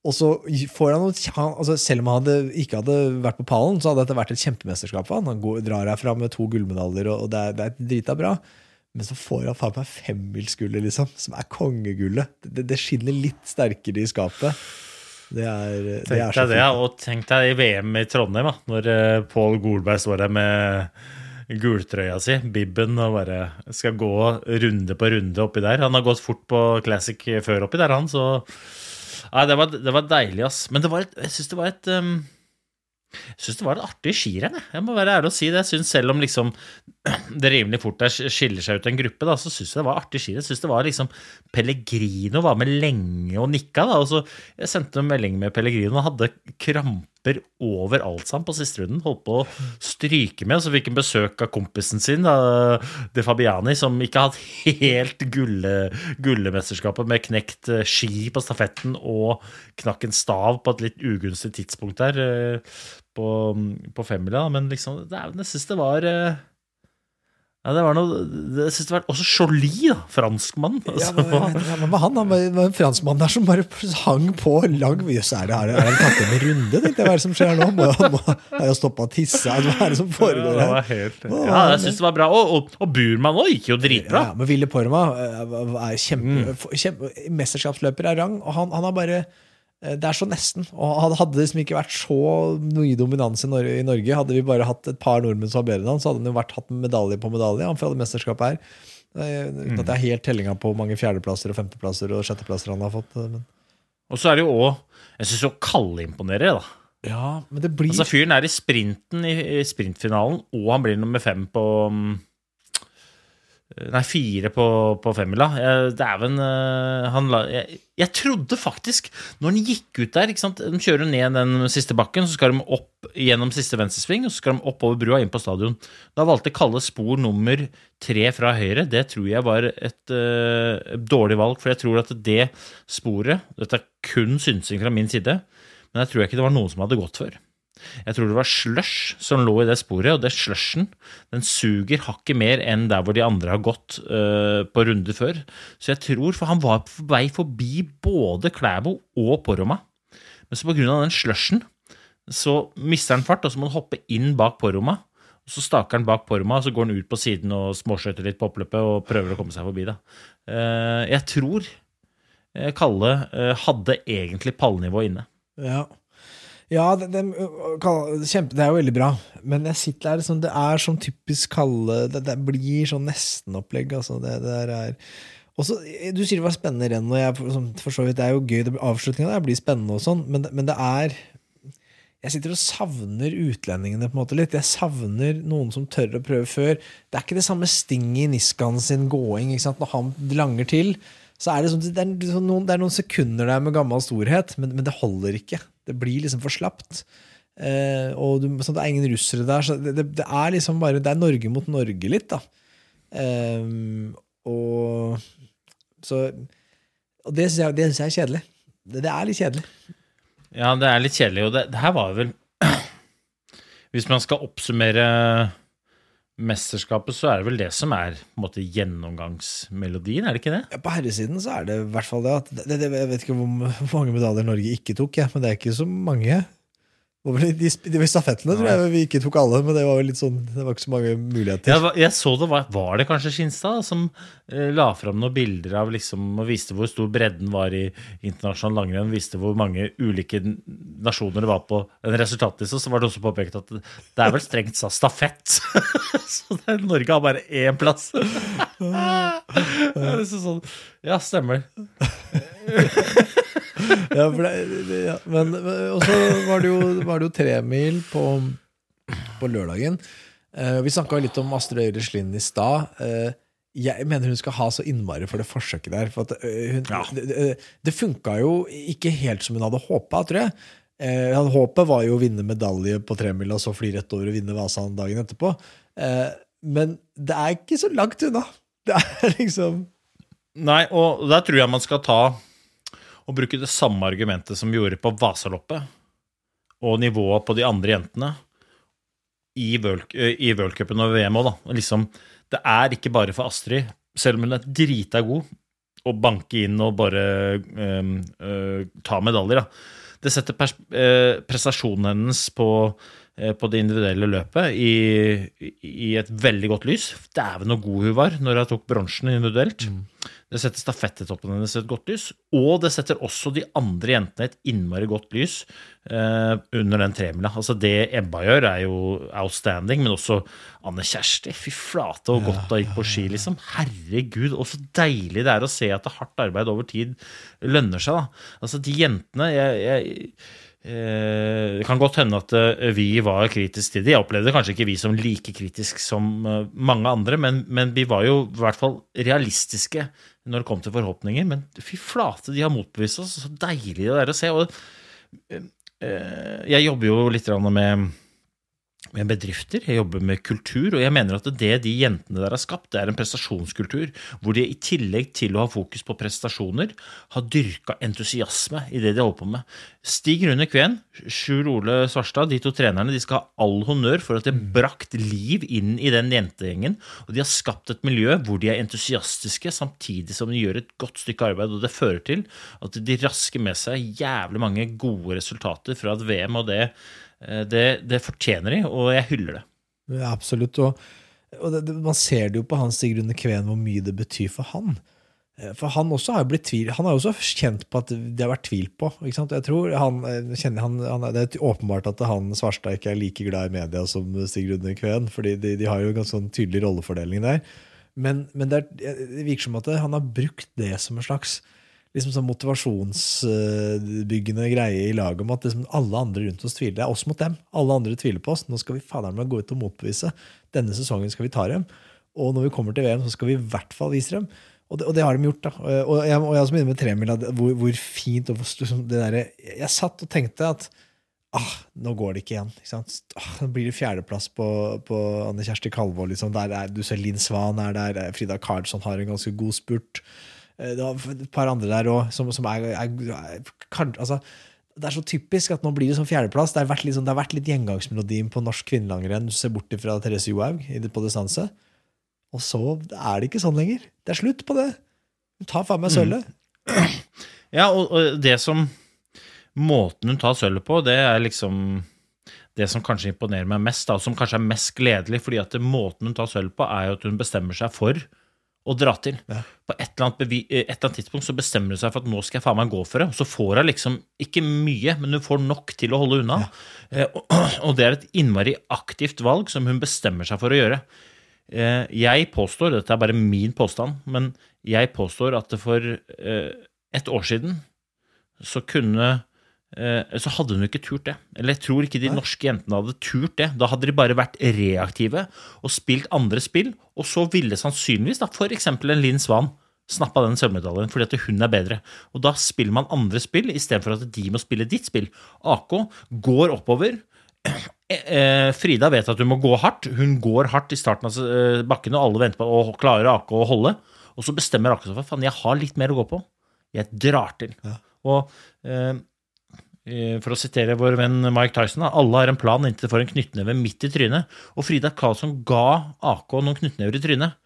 Og så får han altså Selv om han hadde, ikke hadde vært på pallen, så hadde dette vært et kjempemesterskap for han. Han går, drar herfra med to gullmedaljer, og, det er, det er drita bra. Men så får han faen meg femmilsgullet, liksom, som er kongegullet. Det, det skinner litt sterkere i skapet. Det er, det er så deg og tenk deg i VM i Trondheim, da, når uh, Pål Golberg står der med gultrøya si, bibben, og bare skal gå runde på runde oppi der. Han har gått fort på Classic før oppi der, han, så Nei, det var, det var deilig, ass. Men det var et, jeg syns det var et um, jeg syns det var et artig skirenn. jeg. Jeg må være ærlig og si det. Jeg synes Selv om liksom det rimelig fort der skiller seg ut en gruppe, da, så syns jeg det var artig skirenn. Jeg synes det var liksom Pellegrino var med lenge og nikka. da, og så Jeg sendte en melding med Pellegrino og hadde kramper overalt sammen på siste runden. Holdt på å stryke med, så fikk han besøk av kompisen sin, De Fabiani, som ikke har hatt helt gulle, gullemesterskapet med knekt eh, ski på stafetten og knakk en stav på et litt ugunstig tidspunkt der eh, på, på femmila. Men liksom, det, jeg synes det var eh, ja, det var noe Jeg syns det var også Jolie, da. Franskmann. Ja, Altså, men, ja, men han, han var en franskmann der som bare hang på lang Jøss, er det, her er det tatt en runde? tenkte jeg, Hva er det som skjer nå? Må, må, har jeg stoppa å tisse? Hva er det som foregår her? Ja, helt, Hva ja, jeg syns det var bra. Og, og, og Burman òg gikk jo dritbra. Ja, men Ville Porma eh, er kjempe, Mm. kjempe, mesterskapsløper av rang, og han, han har bare det er så nesten. Og hadde- det liksom ikke vært så mye dominans i Norge, hadde vi bare hatt et par nordmenn som var bedre enn han, så hadde han jo vært hatt medalje på medalje han fra det mesterskapet her. Eh, Uten Mm. at jeg har helt tellinga på hvor mange fjerdeplasser og femteplasser og sjetteplasser han har fått. eh, Men. Og så er det jo òg Jeg syns jo Kalle imponerer, da. Ja, men det blir Altså Fyren er i sprinten i, i sprintfinalen, og han blir nummer fem på mm, Nei, fire på, på femmila. Dæven eh, han la, jeg, jeg trodde faktisk, når han gikk ut der ikke sant? De kjører ned den siste bakken, så skal de opp gjennom siste venstresving, og så skal de opp over brua inn på stadion. Da valgte Kalle spor nummer tre fra høyre. Det tror jeg var et uh, dårlig valg, for jeg tror at det sporet Dette er kun synsing fra min side, men jeg tror ikke det var noen som hadde gått før. Jeg tror det var slush som lå i det sporet, og det slushen den suger hakket mer enn der hvor de andre har gått uh, på runder før. Så jeg tror, for han var på vei forbi både Klæbo og Poroma, men så på grunn av den slushen så mister han fart, og så må han hoppe inn bak Poroma. Og så staker han bak Poroma, og så går han ut på siden og småskøyter litt på oppløpet og prøver å komme seg forbi. da. Uh, jeg tror eh, Kalle uh, hadde egentlig pallnivå inne. Ja, ja det, det, kjempe, det er jo veldig bra. Men jeg sitter der liksom, det er sånn typisk Kalle Det, det blir sånn nestenopplegg. Altså, det, det Du sier det var spennende renn, og jeg, som, for så vidt det er jo gøy. Avslutninga blir spennende, og sånn, men, men det er jeg sitter og savner utlendingene på en måte litt. Jeg savner noen som tør å prøve før. Det er ikke det samme stinget i Niskan sin gåing. Når han langer til, så er det, sånn, det, er noen, det er noen sekunder der med gammel storhet, men, men det holder ikke. Det blir liksom for slapt. Eh, og du, sånn, det er ingen russere der, så det, det, det, er liksom bare Det er Norge mot Norge litt, da. Eh, og så Og det syns jeg, jeg, er kjedelig. Det, det, er litt kjedelig. Ja, det er litt kjedelig, og det, her var vel Hvis man skal oppsummere mesterskapet, så er det vel det som er måte gjennomgangsmelodien, er det ikke det? Ja, på herresiden så er det i hvert fall det. At det, det jeg vet ikke hvor mange medaljer Norge ikke tok, ja, men det er ikke så mange. De, de, de stafettene tror jeg vi ikke tok alle, men det var litt sånn, det var ikke så mange muligheter. Ja, jeg så det, Var, var det kanskje Skinstad som eh, la fram noen bilder av liksom, og viste hvor stor bredden var i internasjonal langrenn? Viste hvor mange ulike nasjoner det var på en resultatliste. Så var det også påpekt at det er vel strengt sa stafett. så er, Norge har bare én plass. det er liksom sånn Ja, stemmer ja, det, ja. Men så var det jo, var det jo tremil på, på lørdagen. Uh, vi snakka litt om Astrid Øyre Slind i stad. Uh, jeg mener hun skal ha så innmari for det forsøket der. For at, uh, hun, ja. Det, det funka jo ikke helt som hun hadde håpa, tror jeg. Uh, håpet var jo å vinne medalje på tremila og så fly rett over og vinne Vasan dagen etterpå. men det er ikke så langt unna. Det er liksom Nei, og der tror jeg man skal ta å bruke det samme argumentet som vi gjorde på Vasaloppet, og nivået på de andre jentene i worldcupen og VM òg, da. Liksom, det er ikke bare for Astrid, selv om hun er drita god, å banke inn og bare øh, øh, ta medaljer. Da. Det setter øh, prestasjonen hennes på, på, det individuelle løpet i, i, et veldig godt lys. Dæven så god hun var når hun tok bronsen individuelt. Mm. Det setter stafettetoppen hennes et godt lys, og det setter også de andre jentene et innmari godt lys eh, under den tremila. Altså Det Ebba gjør, er jo outstanding, men også Anne Kjersti. Fy flate og godt hun gikk på ski, liksom. Herregud, og så deilig det er å se at det hardt arbeid over tid lønner seg. da. Altså De jentene jeg, jeg Eh, det kan godt hende at eh, vi var kritiske til det. Jeg opplevde kanskje ikke vi som like kritiske som eh, mange andre, men, men, vi var jo i hvert fall realistiske når det kom til forhåpninger. Men fy flate, de har motbevist oss. Så deilig det er å se. Og jeg jobber jo litt med med bedrifter, jeg jobber med kultur, og jeg mener at det de jentene der har skapt, det er en prestasjonskultur hvor de i tillegg til å ha fokus på prestasjoner, har dyrka entusiasme i det de holder på med. Stig Rune Kveen, Sjur Ole Svarstad, de to trenerne, de skal ha all honnør for at de har mm. brakt liv inn i den jentegjengen, og de har skapt et miljø hvor de er entusiastiske samtidig som de gjør et godt stykke arbeid, og det fører til at de rasker med seg jævlig mange gode resultater fra et VM, og det det, det, fortjener de, og jeg hyller det. Ja, absolutt. Og, og det, man ser det jo på Hans Stig Rune Kveen hvor mye det betyr for han. Eh, for han også har blitt tvil, han har også kjent på at det har vært tvil på. Ikke sant? Jeg tror han, eh, han, han, Det er åpenbart at han Svarstad ikke er like glad i media som Stig Rune Kveen. fordi de, de, har jo en ganske sånn tydelig rollefordeling der. Men, men det, er, det, virker som at han har brukt det som en slags liksom sånn motivasjonsbyggende greie i laget om at liksom alle andre rundt oss tviler. Det er oss mot dem. Alle andre tviler på oss. Nå skal vi fader meg gå ut og motbevise. Denne sesongen skal vi ta dem. Og når vi kommer til VM, så skal vi i hvert fall vise dem. Og det, og det har de gjort. da. Og jeg, og jeg også begynner med tremila, hvor, hvor fint og liksom, det der, Jeg satt og tenkte at ah, nå går det ikke igjen. Ikke? Ah, nå blir det fjerdeplass på, på Anne Kjersti Kalvå. Liksom. Der er, du ser Linn Svan er der. Frida Karlsson har en ganske god spurt. Eh, det var et par andre der òg som, som, er, er kan, altså, Det er så typisk at nå blir det sånn fjerdeplass. Det har vært, liksom, det vært litt gjengangsmelodien på norsk kvinnelangrenn. Ser bort fra Therese Johaug på distanse. Og så er det ikke sånn lenger. Det er slutt på det. Hun tar faen meg sølvet. Mm. Ja, og, og, det som Måten hun tar sølvet på, det er liksom det som kanskje imponerer meg mest, da, og som kanskje er mest gledelig, fordi at måten hun tar sølv på, er jo at hun bestemmer seg for å dra til. Ja. På et eller, annet, et eller, annet tidspunkt så bestemmer hun seg for at nå skal jeg faen meg gå for det. Og så får hun liksom ikke mye, men hun får nok til å holde unna. Ja. Eh, og, det er et innmari aktivt valg som hun bestemmer seg for å gjøre. Eh, jeg påstår, dette er bare min påstand, men jeg påstår at for eh, et år siden så kunne Eh, så hadde hun ikke turt det. Eller jeg tror ikke de norske jentene hadde turt det. Da hadde de bare vært reaktive og spilt andre spill, og så ville sannsynligvis da f.eks. en Linn Svan snappa den sølvmedaljen fordi at hun er bedre. Og da spiller man andre spill istedenfor at de må spille ditt spill. AK går oppover. Eh, Frida vet at hun må gå hardt. Hun går hardt i starten av eh, bakken, og alle venter på å klare AK å holde. Og så bestemmer AK seg for faen, jeg har litt mer å gå på. Jeg drar til. Og eh, eh, for å sitere vår venn Mike Tyson, alle har en plan inntil de får en knyttneve midt i trynet. Og Frida Karlsson ga AK noen knyttnever i trynet.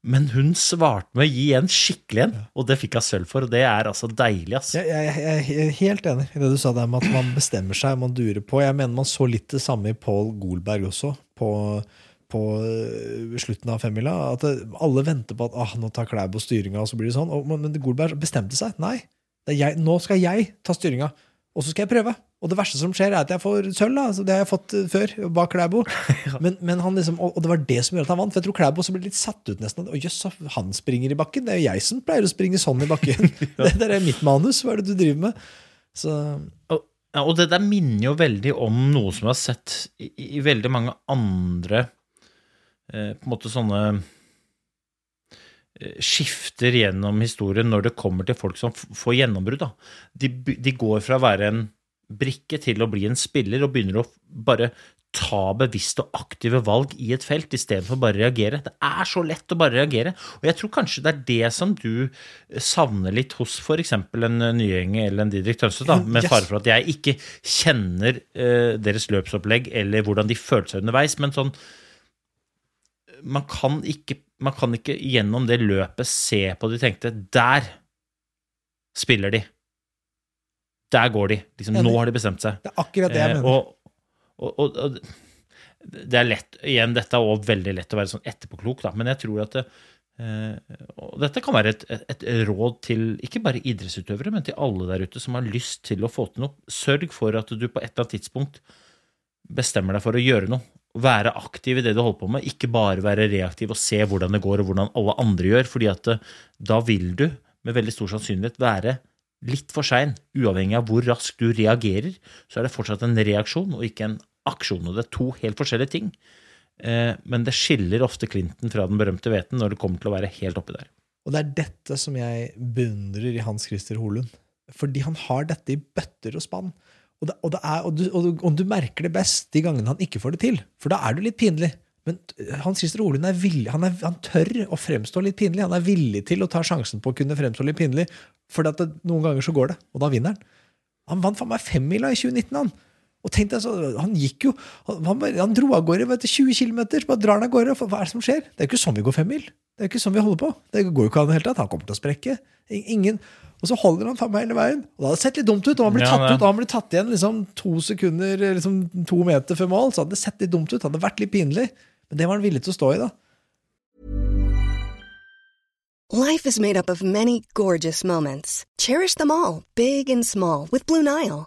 Men hun svarte med å gi en skikkelig en, og det fikk hun sølv for. Og det er altså deilig, ass. Jeg, jeg, jeg er helt enig i det du sa der med at man bestemmer seg, man durer på. Jeg mener man så litt det samme i Paul Golberg også, på, på øh, slutten av femmila. At alle venter på at ah, nå tar Klæbo styringa, og så blir det sånn. Og, men Golberg bestemte seg. Nei, nå skal jeg ta styringa. Og så skal jeg prøve. Og det verste som skjer, er at jeg får sølv. da, så Det har jeg fått øh, før, bak Klæbo. Men, men han liksom, og og det var det som gjorde at han vant. For jeg tror Klæbo også ble litt satt ut nesten. Og jøss, han springer i bakken. Det er jo jeg som pleier å springe sånn i bakken. det der er mitt manus. Hva er det du driver med? Så Og, ja, og det der minner jo veldig om noe som jeg har sett i, i veldig mange andre eh, på en måte sånne eh, skifter gjennom historien når det kommer til folk som får gjennombrudd. De, de går fra å være en brikke til å bli en spiller og begynner å bare ta bevisste og aktive valg i et felt istedenfor bare å reagere. Det er så lett å bare reagere. Og jeg tror kanskje det er det som du savner litt hos f.eks. en eh, eller en Didrik Tønset, med fare for at jeg ikke kjenner uh, deres løpsopplegg eller hvordan de følte seg underveis, men sånn man kan, ikke, man kan ikke gjennom det løpet se på de tenkte Der spiller de. Der går de. Liksom, nå har de bestemt seg. det er akkurat det jeg Eh, mener. og, og, og, og det er lett, igjen, dette er også veldig lett å være sånn etterpåklok, da, men jeg tror at det, eh, og dette kan være et, et, et råd til ikke bare idrettsutøvere, men til alle der ute som har lyst til å få til noe. Sørg for at du på et eller annet tidspunkt bestemmer deg for å gjøre noe. Være aktiv i det du holder på med, ikke bare være reaktiv og se hvordan det går og hvordan alle andre gjør, fordi at eh, da vil du med veldig stor sannsynlighet være litt for sein. Uavhengig av hvor raskt du reagerer, så er det fortsatt en reaksjon og ikke en aksjon. Og det er to helt forskjellige ting. Eh, Men det skiller ofte Clinton fra den berømte hveten når det kommer til å være helt oppi der. Og det er dette som jeg beundrer i Hans Christer Holund. Fordi han har dette i bøtter og spann. Og, det, og, det er, og, du, og, du, merker det best de gangene han ikke får det til. For da er du litt pinlig. Men Hans Christer er villig, han, er, han tør å fremstå litt pinlig. Han er villig til å ta sjansen på å kunne fremstå litt pinlig. For noen ganger så går det, og da vinner han. Han vant faen meg femmila i 2019, han. Og tenk deg så, Han gikk jo, han, han, dro av gårde vet du, 20 km, så bare drar han av gårde. Hva er det som skjer? Det er jo ikke sånn vi går femmil. Det er jo ikke sånn vi holder på. Det går jo ikke an i det hele tatt. Han kommer til å sprekke. Ingen. Og så holder han faen meg hele veien. Og det hadde sett litt dumt ut. Og han blir tatt ja, ut, og han blir tatt igjen liksom to sekunder, liksom to meter før mål. Så hadde det sett litt dumt ut. Det hadde vært litt pinlig. Men det var han villig til å stå i, da. Life is made up of many gorgeous moments. Cherish them all, big and small, with Blue Nile.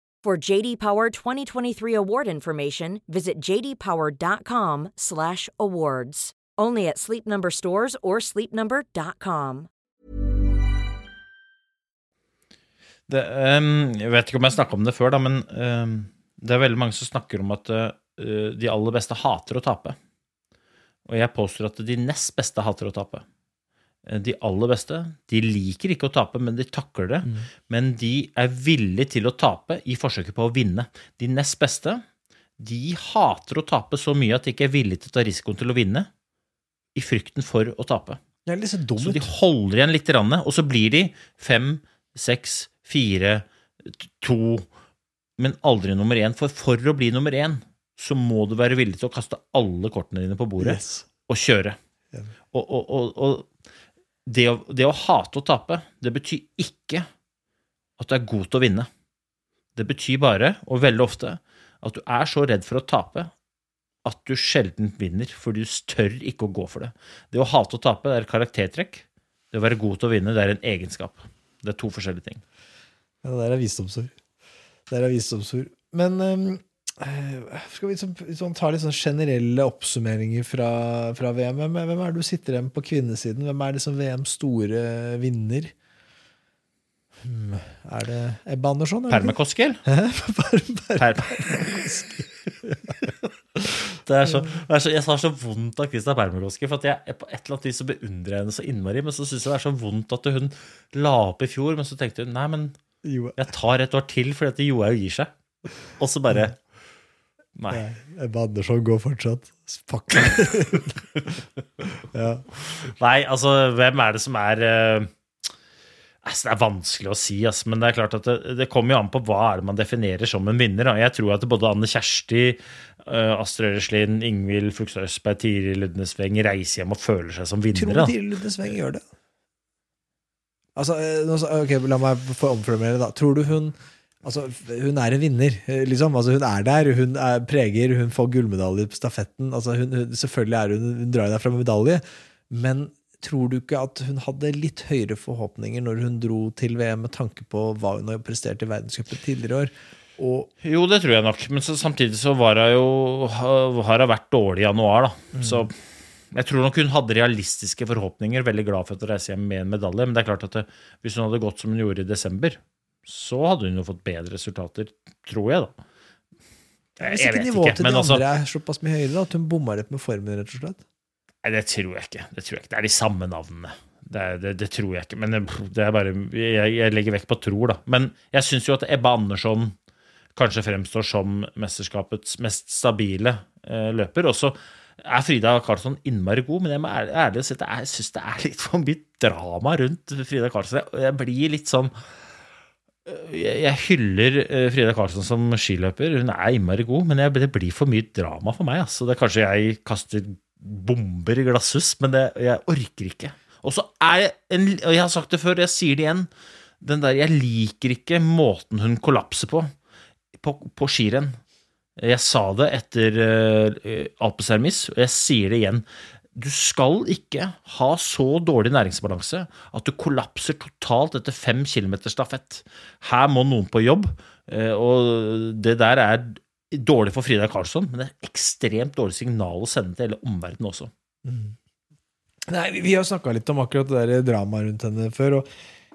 For JD Power 2023 award information, visit jdpower.com/awards. Only at Sleep Number stores or sleepnumber.com. Det, um, jeg vet ikke om jeg snakka om det før, da, men um, det er veldig mange som snakker om at uh, de aller beste hater å tape. Og jeg påstår at de nest beste hater å tape. Eh, De aller beste de liker ikke å tape, men de takler det. Men de er villige til å tape i forsøket på å vinne. De nest beste de hater å tape så mye at de ikke er villige til å ta risikoen til å vinne i frykten for å tape. Det er litt så dumt. Så de holder igjen litt, og så blir de fem, seks, fire, to men aldri nummer én. For for å bli nummer én, så må du være villig til å kaste alle kortene dine på bordet Yes. og kjøre. Og, og, og det, å, det å hate å tape, det betyr ikke at du er god til å vinne. Det betyr bare, og veldig ofte, at du er så redd for å tape at du sjelden vinner, for du tør ikke å gå for det. Det å hate å tape det er et karaktertrekk. Det å være god til å vinne det er en egenskap. Det er to forskjellige ting. Ja, det der er visdomsord. Det der er visdomsord. Men eh, skal vi sånn, sånn, ta litt sånn generelle oppsummeringer fra, fra VM? Hvem, hvem er det du sitter igjen på kvinnesiden? Hvem er det som VMs store vinner? Hmm, er det Ebba Andersson? er det? Permakoskel? Per- per- Det er så, det er så, jeg har så vondt av Krista Permakoski, for jeg, på et eller annet vis så beundrer jeg henne så innmari, men så syns jeg det er så vondt at hun la opp i fjor, men så tenkte hun nei, men jeg tar et år til, fordi at Johaug gir seg. Og så bare Nei. nei, Ebba Andersson går fortsatt. Fuck. ja. Nei, altså, hvem er det som er uh, altså, Det er vanskelig å si, altså, men det er klart at det, det kommer jo an på hva er det man definerer som en vinner. Da. Jeg tror at både Anne Kjersti, uh, Astrid Øreslien, Ingvild Flugstad Østberg, Tiril Ludnesveng reiser hjem og føler seg som Tror du. Tiril Ludnesveng gjør det? Altså, eh, ok, La meg få omformulere. da Tror du hun Altså, Hun er en vinner, eh, liksom. Altså, hun er der, hun er, preger, hun får gullmedalje på stafetten. Altså, hun, hun, selvfølgelig er hun, hun drar derfra med medalje, men tror du ikke at hun hadde litt høyere forhåpninger når hun dro til VM med tanke på hva hun har prestert i verdenscupen tidligere år? Og Jo, det tror jeg nok, men så, samtidig så var hun jo har hun vært dårlig i januar, da. Så jeg tror nok hun hadde realistiske forhåpninger. Veldig glad for å reise hjem med en medalje. Men det er klart at det, hvis hun hadde gått som hun gjorde i desember, så hadde hun jo fått bedre resultater, tror jeg, da. hvis Jeg ikke vet nivået ikke, til de men altså andre er såpass mye høyere, at hun bomma litt med formen, rett og slett? Nei, det tror jeg ikke. Det tror jeg ikke. Det er de samme navnene. Det, det, det tror jeg ikke. Men det, det er bare Jeg, jeg legger vekt på tror, da. Men jeg syns jo at Ebba Andersson kanskje fremstår som mesterskapets mest stabile eh, løper. Også er Frida Karlsson innmari god, men jeg må ærlig, ærlig si at jeg syns det er litt for mye drama rundt Frida Karlsson. Jeg, jeg blir litt sånn jeg, hyller eh, Frida Karlsson som skiløper. Hun er innmari god, men det blir for mye drama for meg. Altså. Det er Kanskje jeg kaster bomber i glasshus, men det, jeg orker ikke. Og så er jeg en, og Jeg har sagt det før, jeg sier det igjen. Den der, Jeg liker ikke måten hun kollapser på på, på skirenn. Jeg sa det etter uh, Alpesermis, og jeg sier det igjen. Du skal ikke ha så dårlig næringsbalanse at du kollapser totalt etter fem kilometer stafett. Her må noen på jobb, eh, og det der er dårlig for Frida Karlsson, men det er ekstremt dårlig signal å sende til hele omverdenen også. Nei, vi- har snakka litt om akkurat det dramaet rundt henne før. og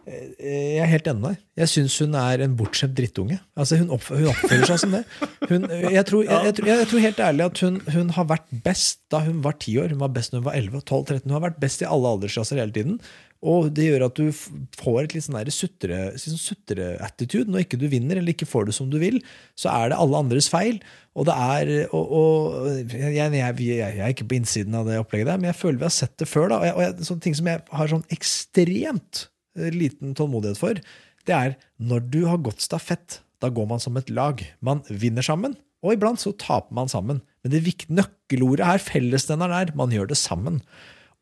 jeg er helt enig med deg. Jeg syns hun er en bortskjemt drittunge. Altså, hun, opp, hun oppfører seg som det. Hun, jeg, tror, jeg, jeg, jeg tror helt ærlig at hun, hun har vært best da hun var ti år. Hun var best når hun var 11, 12, 13. Hun har vært best i alle aldersklasser hele tiden. Og det gjør at du får et litt sånn der sutre, sånn sutre-attitude. Når ikke du vinner eller ikke får det som du vil, så er det alle andres feil. Og det er og, og jeg, jeg, jeg, er ikke på innsiden av det opplegget der, men jeg føler vi har sett det før. da, og, og sånne ting som jeg har sånn ekstremt liten tålmodighet for, det er når du har gått stafett, da går man som et lag. Man vinner sammen, og iblant så taper man sammen. Men det viktige nøkkelordet her, fellesnevneren er, man gjør det sammen.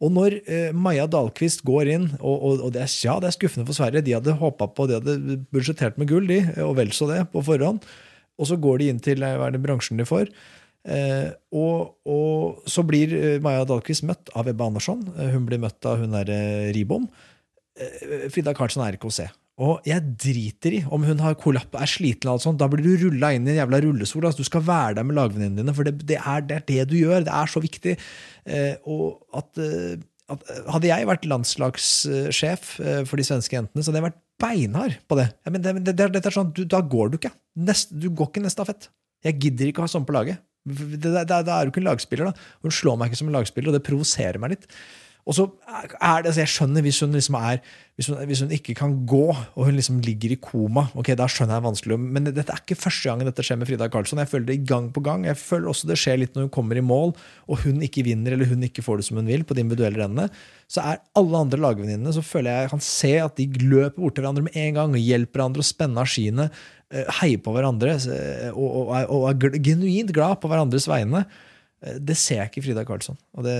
Og når eh, Maja Dahlqvist går inn, og, og, og det, er, ja, det er skuffende for Sverige, de hadde håpa på, de hadde budsjettert med gull, de, og vel så det, på forhånd. Og så går de inn til eh, hva er det bransjen de får. Eh, og, og så blir eh, Maja Dahlqvist møtt av Ebba Andersson. Eh, hun blir møtt av hun derre Ribom. Eh, Frida Karlsson er ikke å se. Og jeg driter i om hun har kollapp, er sliten, eller alt sånt. da blir du rulla inn i en jævla rullestol. Altså, du skal være der med lagvenninnene dine, for det, det, er, det er det du gjør. Det er så viktig. Eh, og at, eh, at Hadde jeg vært landslagssjef eh, for de svenske jentene, så hadde jeg vært beinhard på det. Ja, men det, det, er sånn, du, Da går du ikke. Nest, du går ikke neste stafett. Jeg gidder ikke å ha sånn på laget. Da er du ikke en lagspiller. da. Hun slår meg ikke som en lagspiller, og det provoserer meg litt. Og så er det, altså Jeg skjønner hvis hun liksom er hvis hun, hvis hun ikke kan gå, og hun liksom ligger i koma, ok, da skjønner jeg det vanskelig. Men dette er ikke første gangen dette skjer med Frida Karlsson. Jeg føler det gang på gang. Jeg føler også det skjer litt når hun kommer i mål, og hun ikke vinner, eller hun ikke får det som hun vil på de individuelle rennene. Så er alle andre lagvenninnene så føler jeg jeg kan se at de løper bort til hverandre med en gang og hjelper hverandre og spenner av skiene, eh, heier på hverandre eh, og, og, og er genuint glad på hverandres vegne. Eh, Det ser jeg ikke Frida Karlsson. Og det,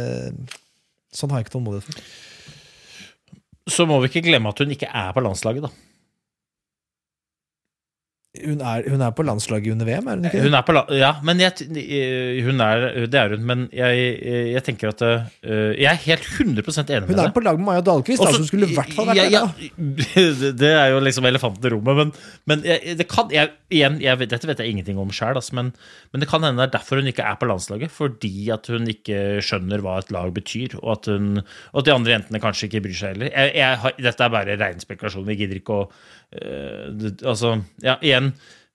sånn har jeg ikke tålmodighet for. Så må vi ikke glemme at hun ikke er på landslaget, da. Hun er, hun er på landslaget under VM, er hun ikke? Hun er på Ja, men jeg, hun er, det er hun. Men jeg, jeg tenker at øh, Jeg er helt 100 enig Hun er deg. på lag med Maja Dahlqvist, Også- altså hun skulle i hvert fall vært ja, ja, det- er jo liksom elefanten i rommet. Men, men jeg, det kan, jeg, igjen, jeg dette vet jeg ingenting om sjøl, men, men det kan hende det er derfor hun ikke er på landslaget. Fordi at hun ikke skjønner hva et lag betyr, og at, hun, og at de andre jentene kanskje ikke bryr seg heller. Jeg, jeg, dette er bare rein spekulasjon. Vi gidder ikke å det, Altså, ja, igjen.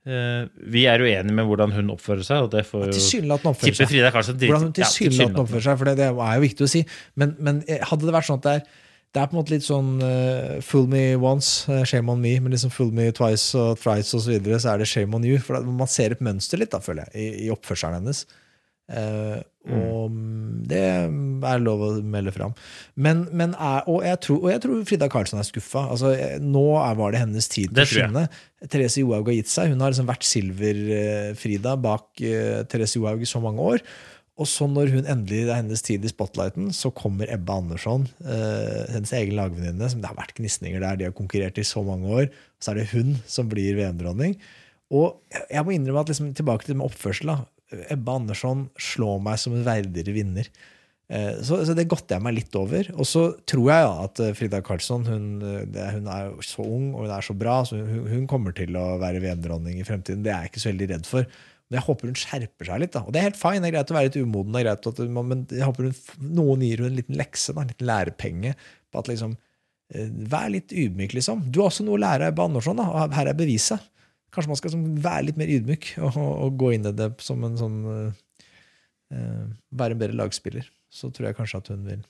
øh, vi er uenige med hvordan hun oppfører seg, og det får jo Tilsynelatende seg. Frida kanskje dritt. Hvordan hun ja, oppfører seg, for det, det er jo viktig å si. Men, men eh, hadde det vært sånn at det er det er på en måte litt sånn uh, fool me once, eh, shame on me. Men liksom fool me twice og thrice og så videre, så er det shame on you. For man ser et mønster litt, da, føler jeg, i, i oppførselen hennes. Eh, og mm, det er lov å melde fram. Men, men er, og, jeg tror, og jeg tror Frida Karlsson er skuffa. Altså, eh, nå er, var det hennes tid til å skinne. Therese Johaug har gitt seg. Hun har liksom vært Silver-Frida bak uh, Therese Johaug i så mange år. Og så når hun endelig det er hennes tid i spotlighten, så kommer Ebba Andersson, uh, hennes egen lagvenninne. som Det har vært gnisninger der, de har konkurrert i så mange år. Så er det hun som blir VM-dronning. Og jeg må innrømme at liksom, tilbake til det med oppførsel. da, Ebba Andersson slår meg som en verdigere vinner. Eh, Så, så det godter jeg meg litt over. Og så tror jeg ja, at eh, Frida Karlsson hun, eh, hun er så ung og hun er så bra, så hun, hun kommer til å være VM-dronning i fremtiden. Det er jeg ikke så veldig redd for. Men jeg håper hun skjerper seg litt. da. Og det er helt fine, det er greit å være litt umoden, det er greit at men jeg håper hun, noen gir henne en liten lekse, da, en liten lærepenge. på at liksom, Vær litt ydmyk, liksom. Du har også noe å lære av Ebbe Andersson, da, og her er beviset. Kanskje man skal være litt mer ydmyk og, og gå inn i det som en sånn eh, eh, Være en bedre lagspiller. Så tror jeg kanskje at hun vil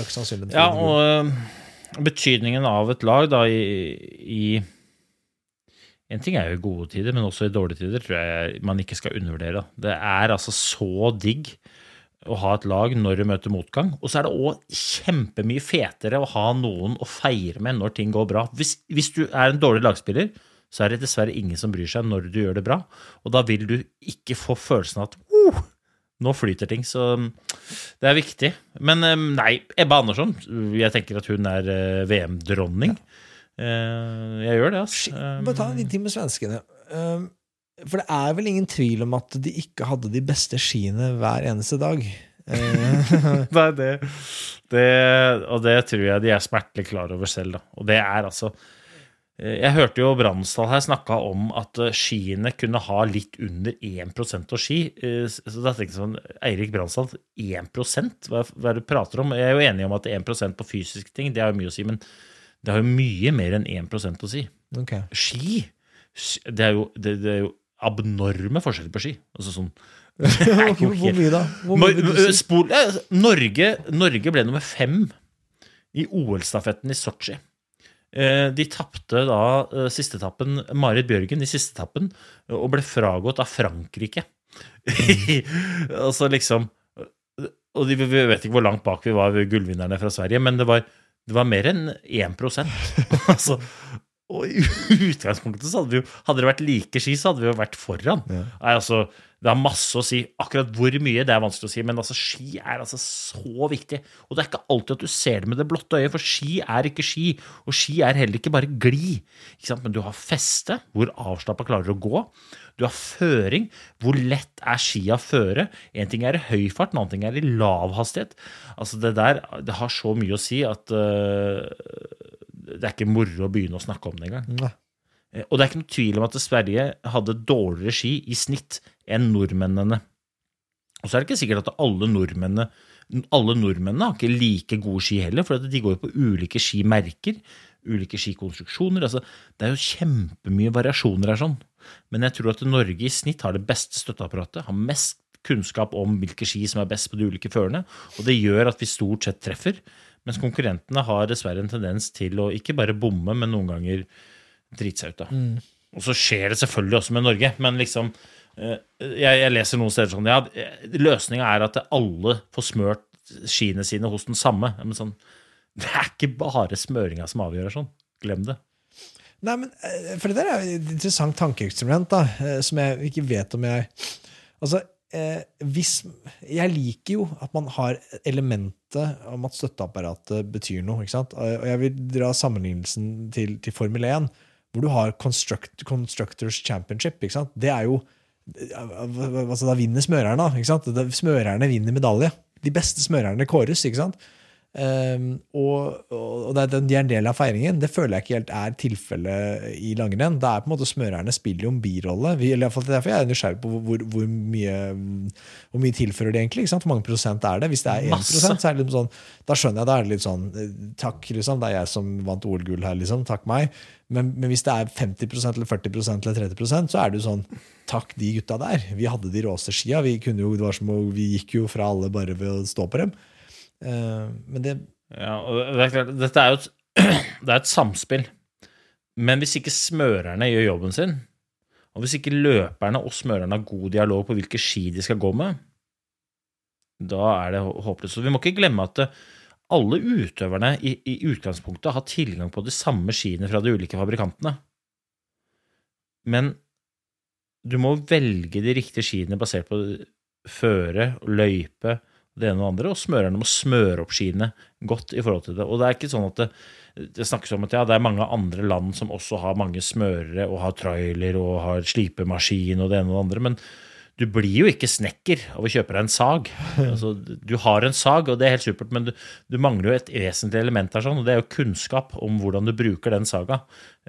øke sannsynligheten. Ja, og øh, betydningen av et lag da i, i En ting er jo i gode tider, men også i dårlige tider tror jeg man ikke skal undervurdere. Det er altså så digg å ha et lag når du møter motgang. Og så er det òg kjempemye fetere å ha noen å feire med når ting går bra. Hvis, hvis du er en dårlig lagspiller, så er det dessverre ingen som bryr seg når du gjør det bra. Og da vil du ikke få følelsen av at oh, nå flyter ting. Så mm, det er viktig. Men eh, nei, Ebba Andersson, jeg tenker at hun er eh, VM-dronning. Eh, Jeg gjør det, altså. Bare ta en liten ting med svenskene. For det er vel ingen tvil om at de ikke hadde de beste skiene hver eneste dag. Nei, det, det, og det tror jeg de er smertelig klar over selv. Da. Og det er altså Jeg hørte jo Bransdal her snakka om at eh, skiene kunne ha litt under 1 av ski. Eh, Så da tenkte jeg sånn Eirik Bransdal, 1 hva, hva er det du prater om? Jeg er jo enig om at 1% på fysiske ting, det har jo mye å si, men det har jo mye mer enn 1 å si. Okay. Ski det er, jo, det, det er jo abnorme forskjeller på ski. Altså sånn Hvor, mye da? Hvor mye? Spol, eh, Norge, Norge ble nummer fem i OL-stafetten i Sotsji. Eh, De tapte da eh, siste etappen, Marit Bjørgen i siste etappen, eh, og ble fragått av Frankrike. altså liksom Og de, vi vet ikke hvor langt bak vi var gullvinnerne fra Sverige, men det var, det var mer enn 1 altså, Og i utgangspunktet så hadde vi jo Hadde det vært like ski, så hadde vi jo vært foran. Ja. Nei, altså, det har masse å si. Akkurat hvor mye, det er vanskelig å si, men altså, ski er altså så viktig. Og det er ikke alltid at du ser det med det blotte øyet, for ski er ikke ski. Og ski er heller ikke bare gli. Ikke? Men du har feste, hvor avslappa klarer å gå. Du har føring, hvor lett er skia å føre. En ting er i høy fart, en annen ting er i lav hastighet. Altså, det der det har så mye å si at øh, det er ikke moro å begynne å snakke om det engang. Nei. Eh, Og det er ikke noe tvil om at Sverige hadde dårligere ski i snitt enn nordmennene. Og så er det ikke sikkert at alle nordmennene alle nordmennene har ikke like gode ski heller, for de går jo på ulike skimerker, ulike skikonstruksjoner. Altså, det er jo kjempemye variasjoner her sånn. Men jeg tror at Norge i snitt har det beste støtteapparatet, har mest kunnskap om hvilke ski som er best på de ulike førerne, og det gjør at vi stort sett treffer. Mens konkurrentene har dessverre en tendens til å ikke bare bomme, men noen ganger drite seg ut. da. Og så skjer det selvfølgelig også med Norge, men liksom eh, jeg, jeg leser noen steder sånn ja, Løsninga er at alle får smørt skiene sine hos den samme. Men sånn, det er ikke bare smøringa som avgjør sånn. Glem det. Nei, men eh, For det der er et interessant tankeeksperiment, da, eh, som jeg ikke vet om jeg Altså, eh, hvis Jeg liker jo at man har elementet om at støtteapparatet betyr noe. ikke sant? Og jeg vil dra sammenlignelsen til, til Formel 1, hvor du har Construct, Constructors Championship. ikke sant? Det er jo altså Da vinner smørerne. ikke sant? Smørerne vinner medalje. De beste smørerne kåres. ikke sant? Um, og, og det er, de er en del av feiringen. Det føler jeg ikke helt er tilfellet i langrenn. Det er på en måte Smørerne spiller jo en birolle. Vi, eller er Derfor jeg er nysgjerrig på hvor, hvor, mye, hvor mye tilfører de egentlig. Hvor mange prosent er det? Hvis det er 1 prosent, så er det liksom sånn, da skjønner jeg. Da er det litt sånn eh, Takk, liksom. Det er jeg som vant OL-gull her, liksom. Takk meg. Men, men hvis det er 50% eller 40% eller 30% så er det jo sånn Takk de gutta der. Vi hadde de råeste skia. Vi, kunne jo, det var som å, vi gikk jo fra alle bare ved å stå på dem. Eh, men det Ja, det er klart, dette er jo et, det er et samspill. Men hvis ikke smørerne gjør jobben sin, og hvis ikke løperne og smørerne har god dialog på hvilke ski de skal gå med, da er det håpløst. Så vi må ikke glemme at eh, alle utøverne i, i utgangspunktet har tilgang på de samme skiene fra de ulike fabrikantene. Men du må velge de riktige skiene basert på føre løype det ene og det andre, og smørerne må smøre opp skiene godt i forhold til det. Og det er ikke sånn at det, det snakkes om at ja, det er mange andre land som også har mange smørere og har trailer og har slipemaskin og det ene og det andre, men du blir jo ikke snekker av å kjøpe deg en sag. Altså, du har en sag, og det er helt supert, men du, du mangler jo et vesentlig element her, sånn, og det er jo kunnskap om hvordan du bruker den saga.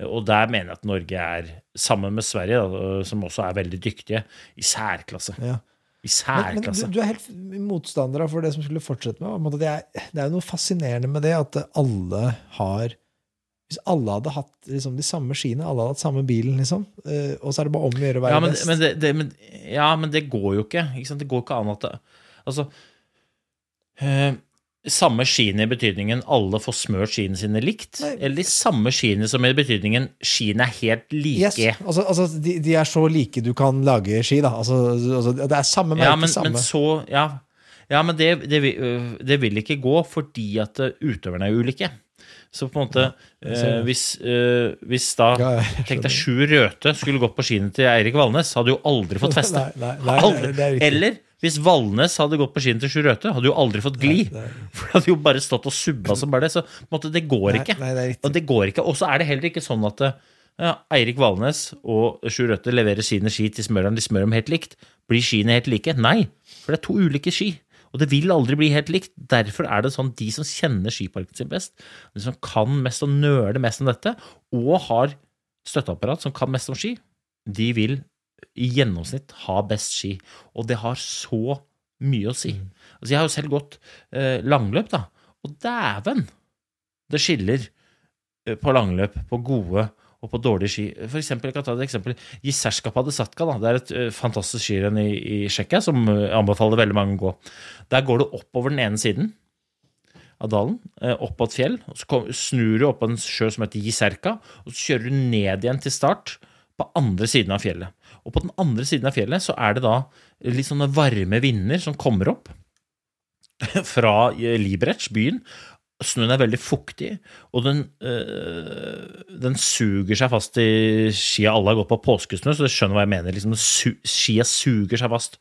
Og der mener jeg at Norge er, sammen med Sverige, da, som også er veldig dyktige, i særklasse. ja. I Men, men du, du er helt motstander for det som skulle fortsette med. Det er, det er noe fascinerende med det at alle har Hvis alle hadde hatt liksom, de samme skiene, alle hadde hatt samme bilen, liksom, eh, og så er det bare om å gjøre å være Ja men, best. men det, det, men, ja, men det går jo ikke. ikke? Det går ikke an at det Altså eh, Samme skiene i betydningen alle får smørt skiene sine likt? Nei. Eller de samme skiene som i betydningen skiene er helt like? Yes, altså, altså de, de er så like du kan lage ski, da. Altså, altså, det er samme merke, Ja, men, samme men så Ja, ja men det, det, øh, det vil ikke gå fordi at øh, utøverne er ulike. Så på en måte ja, øh, hvis, eh, hvis da Ja, Tenk deg Sjur Røthe skulle gått på skiene til Eirik Valnes, hadde jo aldri fått feste. Nei, nei, nei, aldri. er. Eller hvis Valnes hadde gått på skien til Sjur Røthe, hadde jo aldri fått gli. For det hadde jo bare stått og subba som bare det. Så måte, det går ikke. nei, det. Og det går ikke. Og så er det heller ikke sånn at ja, Eirik Valnes og Sjur Røthe leverer sine ski til smøreren, de smører dem helt likt. Blir skiene helt like? Nei, for det er to ulike ski. Og det vil aldri bli helt likt. Derfor er det sånn de som kjenner skiparken sin best, de som kan mest og nøler mest om dette, og har støtteapparat som kan mest om ski, de vil i gjennomsnitt ha best ski. Og det har så mye å si. Altså, jeg har jo selv gått eh, langløp, da. Og dæven! Det skiller eh, på langløp på gode og på dårlige ski. For eksempel, jeg kan ta et eksempel. Giserska Padesatka, da. Det er et uh, fantastisk skirenn i, i Tsjekkia som uh, anbefaler veldig mange å gå. Der går du oppover den ene siden av dalen, uh, opp på et fjell. og Så kom, snur du opp på en sjø som heter Jizerka, og så kjører du ned igjen til start på andre siden av fjellet. Og på den andre siden av fjellet så er det da litt sånne varme vinder som kommer opp fra eh, Liberec, byen. Snøen er veldig fuktig, og den, øh, den suger seg fast i skia. Alle har gått på påskesnø, så du skjønner hva jeg mener. Liksom, su skia suger seg fast.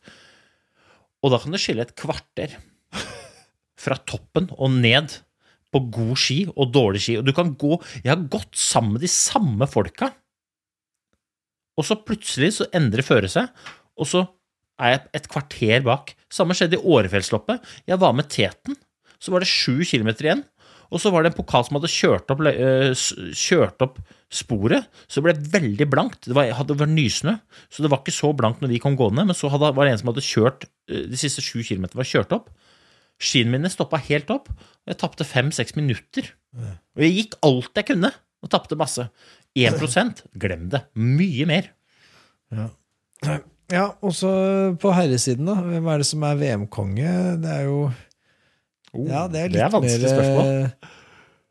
Og da kan det skille et kvarter fra toppen og ned på god ski og dårlig ski. Og du kan gå Jeg har gått sammen med de samme folka, og så plutselig så endrer føret seg, og så er jeg et kvarter bak. Samme skjedde i Årefjellsloppet. Jeg var med teten. Så var det sju kilometer igjen. Og så var det en pokal som hadde kjørt opp, øh, kjørt opp sporet, så det ble veldig blankt. Det var, hadde vært nysnø, så det var ikke så blankt når vi kom gående. Men så hadde, var det en som hadde kjørt øh, de siste sju kilometerne var kjørt opp. Skiene mine stoppa helt opp, og jeg tapte fem-seks minutter. Og jeg gikk alt jeg kunne, og tapte masse. 1 glem det. Mye mer. Ja, og så på herresiden, da. Hvem er det som er VM-konge? Det er jo Ja, det er litt det er vanskelig mer spørsmål.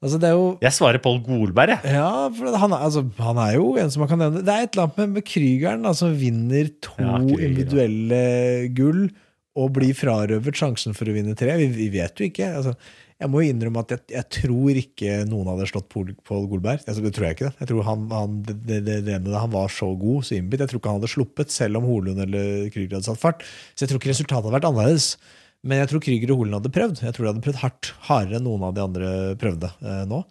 Altså, det er jo Jeg svarer Pål Golberg, jeg. Ja, for han er, altså, han er jo en som man kan nevne. Det er et eller annet med, med Krygeren, da, som vinner to Ja, Krüger, ja. individuelle gull og blir frarøvet sjansen for å vinne tre. Vi, vi vet jo ikke. Altså, jeg må jo innrømme at jeg, jeg tror ikke noen hadde slått Pål Golberg. Altså, det tror jeg ikke. det. Jeg tror han, han, det, det, han var så god, så innbitt. Jeg tror ikke han hadde sluppet, selv om Holund eller Krüger hadde satt fart. Så jeg tror ikke resultatet hadde vært annerledes. Men jeg tror Krüger og Holund hadde prøvd. Jeg tror de hadde prøvd hardt. Hardere enn noen av de andre prøvde eh, nå.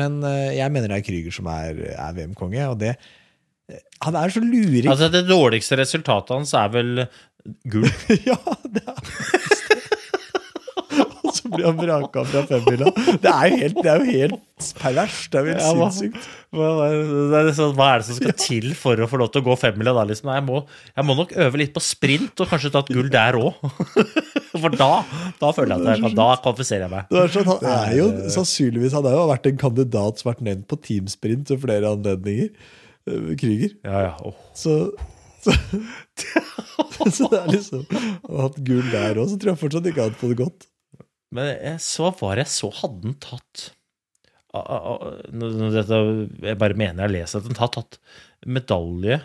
Men eh, jeg mener det er Krüger som er, er VM-konge, og det eh, Han er så luring. Altså, det dårligste resultatet hans er vel gull. ja, det er så blir han vraka fra femmila. Det er jo helt, det er jo helt perverst. Det er jo helt Ja, sinnssykt. Hva, hva, det er liksom, hva er det som skal til for å få lov til å gå femmila da? Liksom? Nei, Jeg, må, jeg må nok øve litt på sprint og kanskje ta et gull der òg. For da, da føler jeg at jeg kan, da kvalifiserer jeg meg. Det er sånn, han er jo sannsynligvis Han har jo vært en kandidat som har vært nevnt på teamsprint ved flere anledninger. kryger. Krüger. Ja, ja. Oh. Så, så, så det er liksom Å ha hatt gull der òg, så tror jeg fortsatt ikke han hadde fått det godt. Men så var jeg så hadde den tatt dette, Jeg bare mener jeg har lest at den har tatt medalje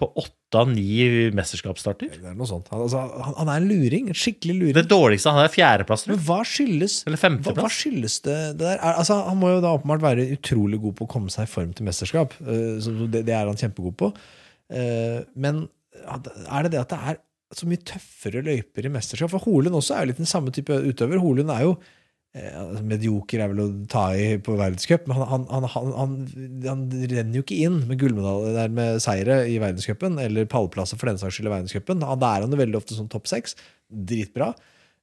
på åtte av ni mesterskapsstarter. Det er noe sånt. Han, altså, han, han er en luring. En skikkelig luring. Det dårligste han er fjerdeplass. Men hva skyldes Eller hva, femteplass. hva skyldes det, det der? Er, altså, han må jo da åpenbart være utrolig god på å komme seg i form til mesterskap. eh, så det, det er han kjempegod på. Eh, men er det det at det er så mye tøffere løyper i mesterskap? For Holund også er jo litt den samme type utøver. Holund er jo eh, altså, Medioker er vel å ta i på verdenscup, men han, han, han, han, renner jo ikke inn med gullmedalje med seire i verdenscupen, eller pallplasser for den saks skyld i verdenscupen. Da er han jo veldig ofte sånn topp seks. Dritbra.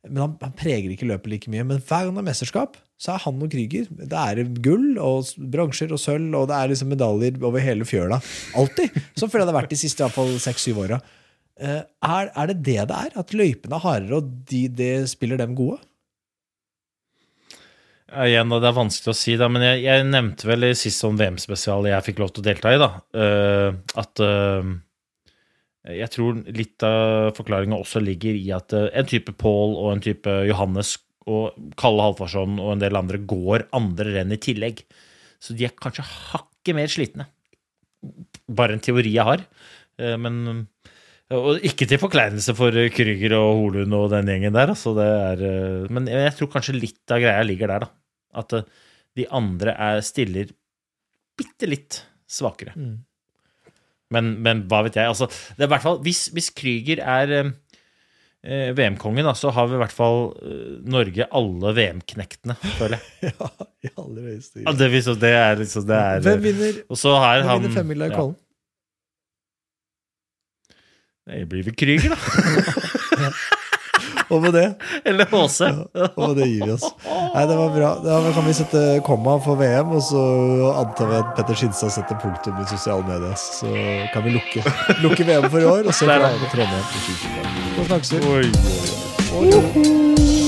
Men han, han preger ikke løpet like mye. Men hver gang det er mesterskap, så er han og Krüger Det er gull og bronser og sølv, og det er liksom medaljer over hele fjøla. Alltid. Sånn føler jeg det har vært de siste seks-syv åra. Eh, er, er det det det er? At løypene er hardere, og de, det spiller dem gode? Igjen, det er vanskelig å si, da, men jeg, jeg nevnte vel i sist sånn VM-spesial jeg fikk lov til å delta i, da, eh, at eh, jeg tror litt av forklaringa også ligger i at en type Paul og en type Johannes og Kalle Halvorsson og en del andre går andre renn i tillegg. Så de er kanskje hakket mer slitne. Bare en teori jeg har. Men og ikke til forkleinelse for Krüger og Holund og den gjengen der. Altså det er, eh, men jeg tror kanskje litt av greia ligger der, da. At eh, de andre er, stiller bitte litt svakere. Men, men hva vet jeg. Altså, det er i hvert fall, hvis, hvis Krüger er eh, eh, VM-kongen, så har vi i hvert fall eh, Norge alle VM-knektene, føler jeg. Ja, i aller høyeste Ja, grad. det, det er liksom det er, Hvem vinner, Og så har han vinner femmila i Kollen? Det blir vel Krüger, da. Og med det Eller HC. Og med det gir vi oss. Nei, det var bra. Da kan vi sette komma for VM, og så antar vi at Petter Skinstad setter punktum i sosiale medier. Så kan vi lukke, lukke VM for i år, og så drar vi til. Trondheim i 2025. Så snakkes vi. Oi, oi, oi.